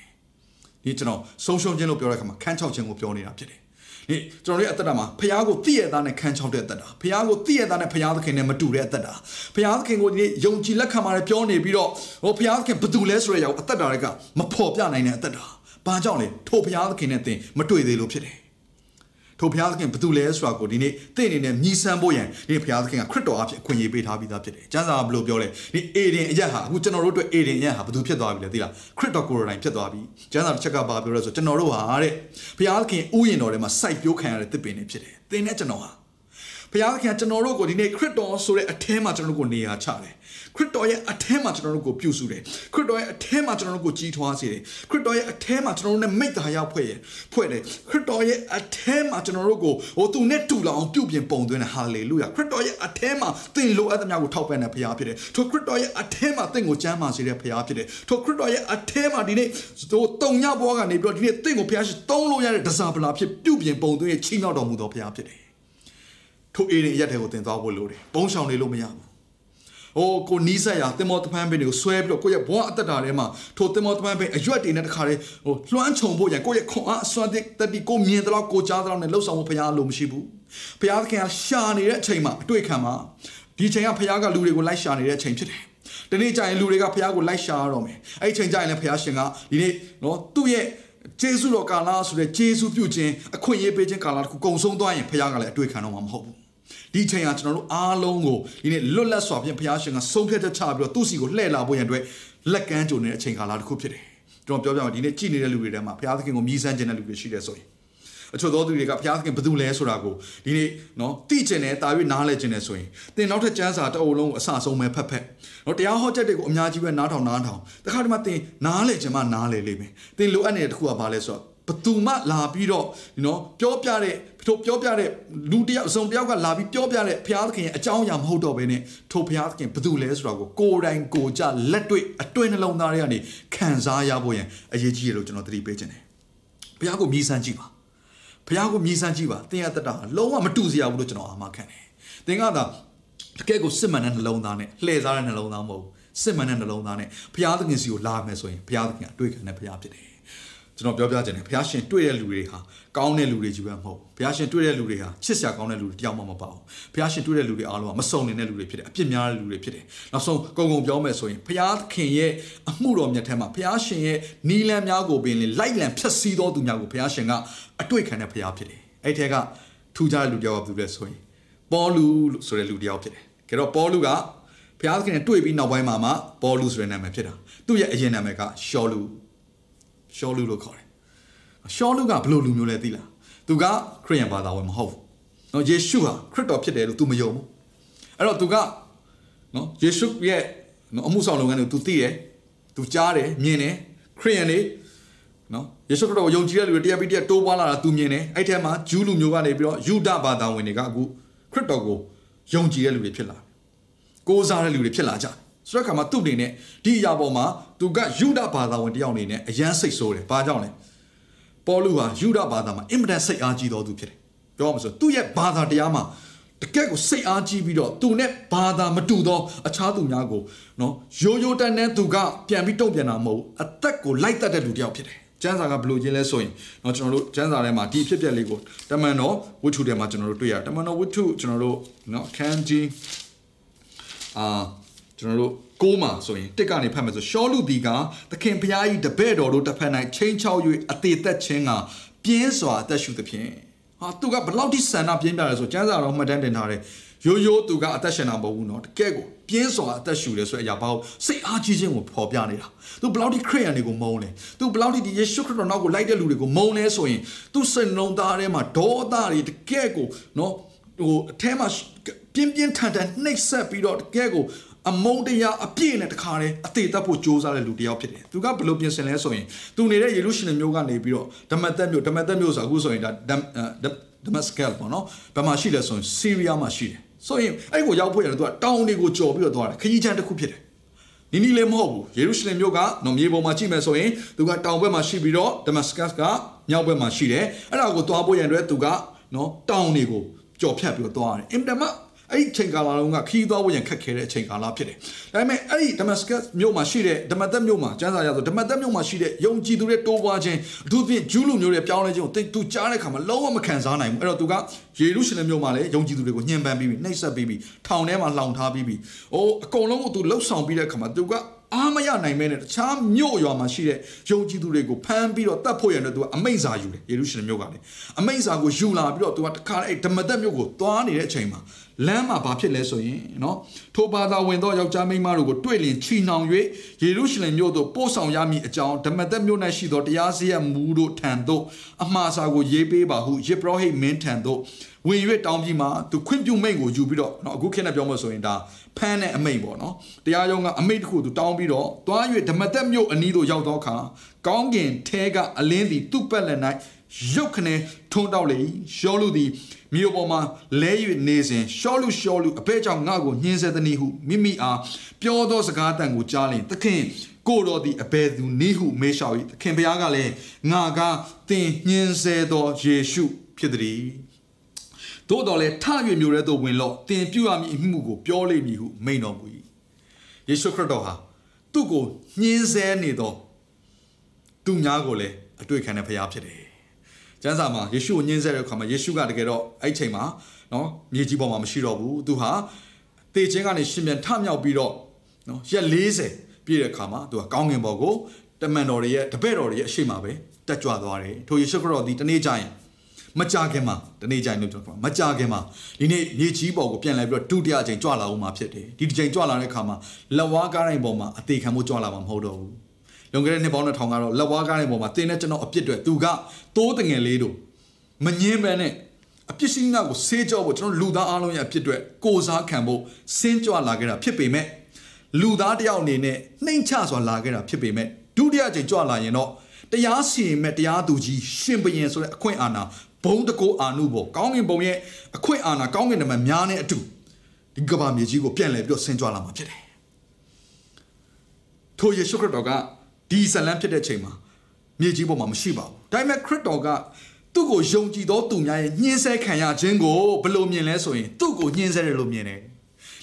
Speaker 2: ဒီကျွန်တော်ဆုံးရှုံးခြင်းလို့ပြောတဲ့အခါမှာခန်းချောက်ခြင်းကိုပြောနေတာဖြစ်တယ် ဒီကျွန်တော်တို့ရဲ့အသက်တာမှာဖះကိုတည့်ရသားနဲ့ခန်းချောက်တဲ့အသက်တာဖះကိုတည့်ရသားနဲ့ဖះသခင်နဲ့မတူတဲ့အသက်တာဖះသခင်ကိုဒီနေ့ယုံကြည်လက်ခံပါတယ်ပြောနေပြီးတော့ဟိုဖះသခင်ဘယ်သူလဲဆိုတဲ့အရာကိုအသက်တာတွေကမဖော်ပြနိုင်တဲ့အသက်တာဘာကြောင့်လဲထိုဖះသခင်နဲ့သင်မတွေ့သေးလို့ဖြစ်တယ် ထိုဘုရားသခင်ဘယ်သူလဲဆိုတာကိုဒီနေ့သင်အနေနဲ့မြည်ဆန်းဖို့ရန်ဒီဘုရားသခင်ကခရစ်တော်အဖြစ်အခွင့်အရေးပေးထားပြီးသားဖြစ်တယ်။ကျမ်းစာကဘယ်လိုပြောလဲ။ဒီအေဒင်အရက်ဟာအခုကျွန်တော်တို့အတွက်အေဒင်အရက်ဟာဘယ်သူဖြစ်သွားပြီလဲသိလား။ခရစ်တော်ကိုယ်တိုင်ဖြစ်သွားပြီ။ကျမ်းစာတစ်ချက်ကဘာပြောလဲဆိုကျွန်တော်တို့ဟာတဲ့ဘုရားသခင်ဥယျာဉ်တော်ထဲမှာစိုက်ပျိုးခံရတဲ့တစ်ပင်တွေဖြစ်တယ်။သင်နဲ့ကျွန်တော်ဟာဘုရားသခင်ကျွန်တော်တို့ကိုဒီနေ့ခရစ်တော်ဆိုတဲ့အထဲမှာကျွန်တော်တို့ကိုနေရာချတယ် ခရစ်တော်ရဲ့အထဲမှာကျွန်တော်တို့ကိုပြုစုတယ်ခရစ်တော်ရဲ့အထဲမှာကျွန်တော်တို့ကိုကြီးထွားစေတယ်ခရစ်တော်ရဲ့အထဲမှာကျွန်တော်တို့နဲ့မိတ္တာရဖွဲ့ရဖွဲ့တယ်ခရစ်တော်ရဲ့အထဲမှာကျွန်တော်တို့ကိုဟိုသူနဲ့တူလောင်ပြုပြင်ပုံသွင်းတယ်ဟာလေလုယာခရစ်တော်ရဲ့အထဲမှာသင်လိုအပ်သမျှကိုထောက်ပံ့တဲ့ဘုရားဖြစ်တယ်ထိုခရစ်တော်ရဲ့အထဲမှာသင်ကိုကျမ်းမာစေတဲ့ဘုရားဖြစ်တယ်ထိုခရစ်တော်ရဲ့အထဲမှာဒီနေ့ဟိုတုံညဘွားကနေပြီးတော့ဒီနေ့သင်ကိုဘုရားရှိသုံးလို့ရတဲ့ဒဇာပလာဖြစ်ပြုပြင်ပုံသွင်းရဲ့ချီးမြှောက်တော်မူသောဘုရားဖြစ်တယ်ထိုအေရင်ရက်တဲ့ကိုတင်သွားဖို့လိုတယ်။ပုံဆောင်နေလို့မရဘူး။ ဟိုကိုနီးဆက်ရတင်မောတပန်းပင်တွေကိုဆွဲပြီးတော့ကိုယ့်ရဲ့ဘဝအသက်တာထဲမှာထိုတင်မောတပန်းပင်အရွက်တွေနဲ့တခါလေဟိုလွှမ်းခြုံဖို့ရန်ကိုယ့်ရဲ့ခွန်အားအစွမ်းတတတိကိုမြင်တော့ကိုကြားတော့နဲ့လှုပ်ဆောင်ဖို့ဘုရားလိုမရှိဘူး။ဘုရားသခင်ကရှာနေတဲ့အချိန်မှာအတွေ့ခံမှာဒီချိန်ကဘုရားကလူတွေကိုလိုက်ရှာနေတဲ့အချိန်ဖြစ်တယ်။ဒီနေ့ကျရင်လူတွေကဘုရားကိုလိုက်ရှာရတော့မယ်။အဲ့ဒီချိန်ကျရင်လည်းဘုရားရှင်ကဒီနေ့နော်သူ့ရဲ့ဂျေစုတော်ကာလဆိုတဲ့ဂျေစုပြုခြင်းအခွင့်အရေးပေးခြင်းကာလတစ်ခုကုံဆုံးသွားရင်ဖခင်ကလည်းအတွေ့ခံတော့မှာမဟုတ်ဘူး ဒီချိန်ကကျွန်တော်တို့အားလုံးကိုဒီနေ့လွတ်လပ်စွာဖြင့်ဖခင်ရှင်ကဆုံးဖြတ်ချက်ချပြီးတော့သူ့စီကိုလှည့်လာဖို့ရန်အတွက်လက်ကမ်းကြုံနေတဲ့အချိန်ကာလတစ်ခုဖြစ်တယ်ကျွန်တော်ပြောပြမယ်ဒီနေ့ကြည်နေတဲ့လူတွေထဲမှာဖခင်သခင်ကိုမြည်ဆန်းခြင်းတဲ့လူတွေရှိတယ်ဆိုရင်အချို့သောသူတွေကဘုရားသခင်ဘယ်သူလဲဆိုတာကိုဒီနေ့နော်သိကျင်တယ်တာ၍နားလဲကျင်တယ်ဆိုရင်သင်နောက်ထပ်ကျမ်းစာတအုပ်လုံးကိုအစဆုံးပဲဖတ်ဖက်နော်တရားဟောချက်တွေကိုအများကြီးပဲနားထောင်နားထောင်တခါတည်းမှသင်နားလဲခြင်းမှနားလဲလိမ့်မယ်သင်လိုအပ်နေတဲ့တစ်ခုကဘာလဲဆိုတော့ ဘသူမှလာပြီးတော့နော်ပြောပြတဲ့ထိုပြောပြတဲ့လူတယောက်စုံတယောက်ကလာပြီးပြောပြတဲ့ဘုရားသခင်ရဲ့အကြောင်းအရာမဟုတ်တော့ဘဲနဲ့ထိုဘုရားသခင်ဘသူလဲဆိုတာကိုကိုယ်တိုင်ကိုကြလက်တွေ့အတွင်းနှလုံးသားတွေကနေခံစားရဖို့ရန်အရေးကြီးရလို့ကျွန်တော်သတိပေးခြင်းတယ်ဘုရားကိုမြည်ဆန်းကြည့်ပါဘုရားကိုမြည်ဆန်းကြည့်ပါသင်ရတတ်တာလုံးဝမတူစရာဘူးလို့ကျွန်တော်အာမခံတယ်သင်ကသာတကယ်ကိုစစ်မှန်တဲ့နှလုံးသားနဲ့လှည့်စားတဲ့နှလုံးသားမဟုတ်ဘူးစစ်မှန်တဲ့နှလုံးသားနဲ့ဘုရားသခင်စီကိုလာမယ်ဆိုရင်ဘုရားသခင်အတွေ့ခံတဲ့ဘုရားဖြစ်တယ် ကျွန်တော်ပြောပြခြင်းတယ်ဘုရားရှင်တွေ့တဲ့လူတွေဟာကောင်းတဲ့လူတွေကြီးပဲမဟုတ်ဘုရားရှင်တွေ့တဲ့လူတွေဟာချစ်စရာကောင်းတဲ့လူတွေတယောက်မှမပါဘူးဘုရားရှင်တွေ့တဲ့လူတွေအားလုံးကမစုံနေတဲ့လူတွေဖြစ်တယ်အပြစ်များတဲ့လူတွေဖြစ်တယ်နောက်ဆုံးကုံကုံပြောမယ်ဆိုရင်ဘုရားခင်ရဲ့အမှုတော်မြတ်ထဲမှာဘုရားရှင်ရဲ့နီလန်များကိုပင်လေလိုက်လံဖြတ်စည်းတော်သူများကိုဘုရားရှင်ကအတွေ့ခံတဲ့ဘုရားဖြစ်တယ်အဲ့ထဲကထူးခြားတဲ့လူတယောက်ကဘယ်သူလဲဆိုရင်ပေါလုလို့ဆိုတဲ့လူတယောက်ဖြစ်တယ်ကြတော့ပေါလုကဘုရားသခင်နဲ့တွေ့ပြီးနောက်ပိုင်းမှာမှပေါလုဆိုတဲ့နာမည်ဖြစ်တာသူ့ရဲ့အရင်နာမည်ကရှောလု ရှောလုလို့ခေါ်တယ်ရှောလုကဘယ်လိုလူမျိုးလဲသိလားသူကခရစ်ယာန်ဘာသာဝင်မဟုတ်ဘူးနော်ယေရှုဟာခရစ်တော်ဖြစ်တယ်လို့ तू မယုံဘူးအဲ့တော့ तू ကနော်ယေရှုရဲ့နော်အမှုဆောင်လုပ်ငန်းကို तू သိတယ် तू ကြားတယ်မြင်တယ်ခရစ်ယာန်တွေနော်ယေရှုခရစ်တော်ကိုယုံကြည်တဲ့လူတွေတရားပြီးတရားတိုးပွားလာတာ तू မြင်တယ်အဲ့ထဲမှာဂျူးလူမျိုးကနေပြီးတော့ယူဒဘာသာဝင်တွေကအခုခရစ်တော်ကို ယုံကြည်တဲ့လူတွေဖြစ်လာတယ်ကိုးစားတဲ့လူတွေဖြစ်လာကြတယ် ဆိုတဲ့အခါမှာသူ့အနေနဲ့ဒီအရာပေါ်မှာသူကယူဒဘာသာဝင်တယောက်အနေနဲ့အယမ်းစိတ်ဆိုးတယ်ဘာကြောင့်လဲပေါလုဟာယူဒဘာသာမှာအင်မတန်စိတ်အားကြီးတော်သူဖြစ်တယ်ပြောမှဆိုသူ့ရဲ့ဘာသာတရားမှာတကယ့်ကိုစိတ်အားကြီးပြီးတော့သူနဲ့ဘာသာမတူသောအခြားသူများကိုနော်ရိုးရိုးတန်းတန်းသူကပြန်ပြီးတုံ့ပြန်တာမဟုတ်အသက်ကိုလိုက်တတ်တဲ့လူတယောက်ဖြစ်တယ်ကျမ်းစာကဘယ်လိုချင်းလဲဆိုရင်เนาะကျွန်တော်တို့ကျမ်းစာထဲမှာဒီအဖြစ်အပျက်လေးကိုတမန်တော်ဝတ္ထုထဲမှာကျွန်တော်တို့တွေ့ရတယ်တမန်တော်ဝတ္ထုကျွန်တော်တို့เนาะခန်းကြီးအာ ကျွန်တော်တို့ကိုးမှာဆိုရင်တစ်ကနေဖတ်မယ်ဆိုရှောလူဒီကသခင်ဖျားကြီးတပဲ့တော်တို့တစ်ဖက်၌ချင်းချောက်၍အသေးသက်ခြင်းကပြင်းစွာအသက်ရှူသဖြင့်ဟာသူကဘလောက်ထိဆန္ဒပြင်းပြတယ်ဆိုကျမ်းစာတော်မှတ်တမ်းတင်ထားတယ်ရိုးရိုးသူကအသက်ရှင်တာမဟုတ်ဘူးเนาะတကယ်ကိုပြင်းစွာအသက်ရှူတယ်ဆိုတဲ့အရာပေါ့စိတ်အားကြီးခြင်းကိုဖော်ပြနေတာသူဘလောက်ထိခရိယန်တွေကိုမုန်းလဲသူဘလောက်ထိဒီယေရှုခရစ်တော်နောက်ကိုလိုက်တဲ့လူတွေကိုမုန်းလဲဆိုရင်သူစိတ်နှလုံးသားထဲမှာဒေါသတွေတကယ်ကိုเนาะဟိုအထဲမှာပြင်းပြင်းထန်ထန်နှိပ်စက်ပြီးတော့တကယ်ကို အမုန်းတရားအပြည့်နဲ့တခါတည်းအသေးသက်ဖို့ကြိုးစားတဲ့လူတစ်ယောက်ဖြစ်တယ်။သူကဘယ်လိုပြင်ဆင်လဲဆိုရင်သူနေတဲ့ယေရုရှလင်မြို့ကနေပြီးတော့ဒမတ်သက်မြို့ဒမတ်သက်မြို့ဆိုအခုဆိုရင်ဒါဒမတ်စကယ်ပေါ့နော်။ဘယ်မှာရှိလဲဆိုရင်ဆီးရီးယားမှာရှိတယ်။ဆိုရင်အဲ့ကိုရောက်ဖို့ရတယ်သူကတောင်တွေကိုကြော်ပြီးတော့သွားတယ်။ခကြီးချမ်းတစ်ခုဖြစ်တယ်။နီနီလည်းမဟုတ်ဘူးယေရုရှလင်မြို့ကနော်မြေပေါ်မှာကြည့်မယ်ဆိုရင်သူကတောင်ဘက်မှာရှိပြီးတော့ဒမတ်စကတ်ကမြောက်ဘက်မှာရှိတယ်။အဲ့ဒါကိုသွားဖို့ရန်အတွက်သူကနော်တောင်တွေကိုကြော်ဖြတ်ပြီးတော့သွားတယ်။အင်တမ အဲ့ဒီချိန်ကာလလုံးကခီးသွားဖို့ရန်ခက်ခဲတဲ့အချိန်ကာလဖြစ်တယ်။ဒါပေမဲ့အဲ့ဒီဒမတ်စကတ်မြို့မှာရှိတဲ့ဒမတ်သက်မြို့မှာကျမ်းစာရဆိုဒမတ်သက်မြို့မှာရှိတဲ့ယုံကြည်သူတွေတိုးပွားခြင်းအထူးဖြင့်ဂျူးလူမျိုးတွေပြောင်းလဲခြင်းကိုသူကြားတဲ့အခါမှာလုံးဝမခံစားနိုင်ဘူး။အဲ့တော့သူကယေရုရှလင်မြို့မှာလည်းယုံကြည်သူတွေကိုညှဉ်းပန်းပြီးပြီးနှိပ်စက်ပြီးပြီးထောင်ထဲမှာလှောင်ထားပြီးပြီးအိုးအကုန်လုံးကိုသူလှုပ်ဆောင်ပြီးတဲ့အခါမှာသူက အားမရနိုင်မဲနဲ့တခြားမြို့ရွာမှာရှိတဲ့ယုံကြည်သူတွေကိုဖမ်းပြီးတော့တတ်ဖို့ရတဲ့သူကအမိန့်စာယူတယ်ယေရုရှလင်မြို့ကလည်းအမိန့်စာကိုယူလာပြီးတော့သူကတခါအဲ့ဓမ္မသက်မြို့ကိုသွားနေတဲ့အချိန်မှာလမ်းမှာဘာဖြစ်လဲဆိုရင်နော်ထိုဘာသာဝင်သောယောက်ျားမိန်းမတို့ကိုတွေ့လင်ချီနှောင်၍ယေရုရှလင်မြို့သို့ပို့ဆောင်ရမည်အကြောင်းဓမ္မသက်မြို့၌ရှိသောတရားစရမူတို့ထံသို့အမှားစာကိုရေးပေးပါဟုယေဘရဟိမင်းထံသို့ ဝင်၍တောင်းပြီးမှသူခွင့်ပြုမိန့်ကိုယူပြီးတော့နော်အခုခေတ်နဲ့ပြောမှဆိုရင်ဒါဖမ်းတဲ့အမိန့်ပေါ့နော်တရားရုံးကအမိန့်တစ်ခုသူတောင်းပြီးတော့တွား၍ဓမ္မသက်မြို့အနီးသို့ရောက်သောအခါကောင်းကင်ထဲကအလင်းသည်သူ့ပတ်လက်၌ရုတ်ခနဲထုံတောက်လေရှောလူသည်မြို့ပေါ်မှာလဲ၍နေစဉ်ရှောလူရှောလူအဘဲကြောင့်ငါ့ကိုညှင်းဆဲသည်နည်းဟုမိမိအားပြောသောစကားတန်ကိုကြားလင်သခင်ကိုတော်သည်အဘယ်သူနည်းဟုမေးလျှောက်၏သခင်ဘုရားကလည်းငါကသင်ညှင်းဆဲသောယေရှုဖြစ်သည် သို့တော်လည်းထ၍မျိုးရဲသို့ဝင်လော့တင်ပြုရမည်အမှုကိုပြောလိမ့်မည်ဟုမိန်တော်မူ၏ယေရှုခရစ်တော်ဟာသူ့ကိုညှင်းဆဲနေသောသူများကိုလည်းအတွေ့ခံတဲ့ဖရားဖြစ်တယ်ကျမ်းစာမှာယေရှုကိုညှင်းဆဲတဲ့အခါမှာယေရှုကတကယ်တော့အဲ့ချိန်မှာနော်မြေကြီးပေါ်မှာမရှိတော့ဘူးသူဟာတေခြင်းကနေရှင်ပြန်ထမြောက်ပြီးတော့နော်ရက်40ပြည့်တဲ့အခါမှာသူကကောင်းကင်ဘော်ကိုတမန်တော်တွေရဲ့တပည့်တော်တွေရဲ့အရှိမပဲတက်ကြွသွားတယ်ထိုယေရှုခရစ်တော်ဒီတနေ့ကျရင် မကြခင်မှာတနေ့ကျရင်လို့ပြောမှာမကြခင်မှာဒီနေ့မြေကြီးပေါ်ကိုပြန်လဲပြီးတော့ဒုတိယအချိန်ကြွလာအောင်မှာဖြစ်တယ်ဒီတစ်ချိန်ကြွလာတဲ့အခါမှာလက်ဝါးကားတိုင်းပေါ်မှာအသေးခံမှုကြွလာမှာမဟုတ်တော့ဘူးလွန်ခဲ့တဲ့နှစ်ပေါင်း2000ကတော့လက်ဝါးကားတိုင်းပေါ်မှာတင်းတဲ့ကျွန်တော်အပြစ်တွေသူကတိုးတငယ်လေးတို့မငင်းပဲနဲ့အပြစ်ရှိငါကိုဆေးကြောဖို့ကျွန်တော်လူသားအားလုံးရဲ့အပြစ်တွေကိုစားခံဖို့စင်းကြွလာခဲ့တာဖြစ်ပေမဲ့လူသားတယောက်အနေနဲ့နှိမ်ချစွာလာခဲ့တာဖြစ်ပေမဲ့ဒုတိယအချိန်ကြွလာရင်တော့တရားစီရင်မဲ့တရားသူကြီးရှင်ဘရင်ဆိုတဲ့အခွင့်အာဏာ ဘုံတကိုအာနုဘောကောင်းကင်ဘုံရဲ့အခွင့်အာဏာကောင်းကင်နမများနဲ့အတူဒီကဘာမြေကြီးကိုပြန်လဲပြီးတော့ဆင်းကြွလာမှာဖြစ်တယ်ထိုယေရှုခရစ်တော်ကဒီဇလန်ဖြစ်တဲ့ချိန်မှာမြေကြီးပေါ်မှာမရှိပါဘူးဒါပေမဲ့ခရစ်တော်ကသူ့ကိုယုံကြည်သောသူများရဲ့ညှင်းဆဲခံရခြင်းကိုဘယ်လိုမြင်လဲဆိုရင်သူ့ကိုညှင်းဆဲတယ်လို့မြင်တယ်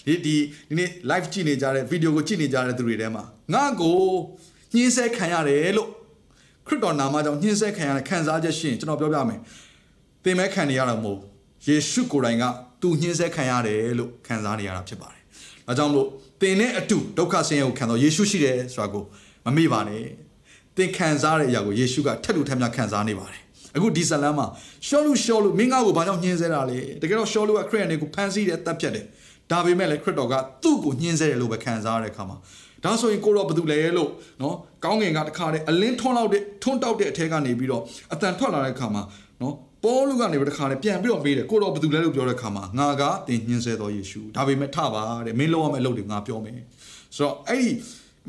Speaker 2: ဒီဒီဒီနေ့ live ကြည့်နေကြတဲ့ video ကိုကြည့်နေကြတဲ့သူတွေထဲမှာငါ့ကိုညှင်းဆဲခံရတယ်လို့ခရစ်တော်နာမကြောင့်ညှင်းဆဲခံရတဲ့ခံစားချက်ရှိရင်ကျွန်တော်ပြောပြမယ် သင်မဲခံနေရတာမဟုတ်ယေရှုကိုယ်တိုင်ကသူညှင်းဆဲခံရတယ်လို့ခံစားနေရတာဖြစ်ပါတယ်။ဒါကြောင့်မလို့သင်နဲ့အတူဒုက္ခဆင်းရဲကိုခံတော့ယေရှုရှိတယ်ဆိုတာကိုမမေ့ပါနဲ့။သင်ခံစားတဲ့အရာကိုယေရှုကထက်လူထက်များခံစားနေပါတယ်။အခုဒီဇလန်မှာရှောလူရှောလူမင်းငါ့ကိုဘာကြောင့်ညှင်းဆဲတာလဲ။တကယ်တော့ရှောလူကခရစ်ယာန်တွေကိုဖန်ဆီးတယ်တပ်ဖြတ်တယ်။ဒါပေမဲ့လည်းခရစ်တော်ကသူ့ကိုညှင်းဆဲတယ်လို့ပဲခံစားရတဲ့အခါမှာဒါဆိုရင်ကိုတော့ဘာတူလဲလို့နော်ကောင်းငင်ကတခါတည်းအလင်းထွန်းလောက်တဲ့ထွန်းတောက်တဲ့အထက်ကနေပြီးတော့အတန်ထွက်လာတဲ့အခါမှာနော် ပေါလုကနေတခါနဲ့ပြန်ပြီးတော့မေးတယ်ကိုတော့ဘာတူလဲလို့ပြောတဲ့အခါမှာငါကတင်ညှင်းဆဲတော်ယေရှုဒါပေမဲ့ထပါတဲ့မင်းလုံးရမယ့်အလုပ်တွေငါပြောမယ်ဆိုတော့အဲ့ဒီ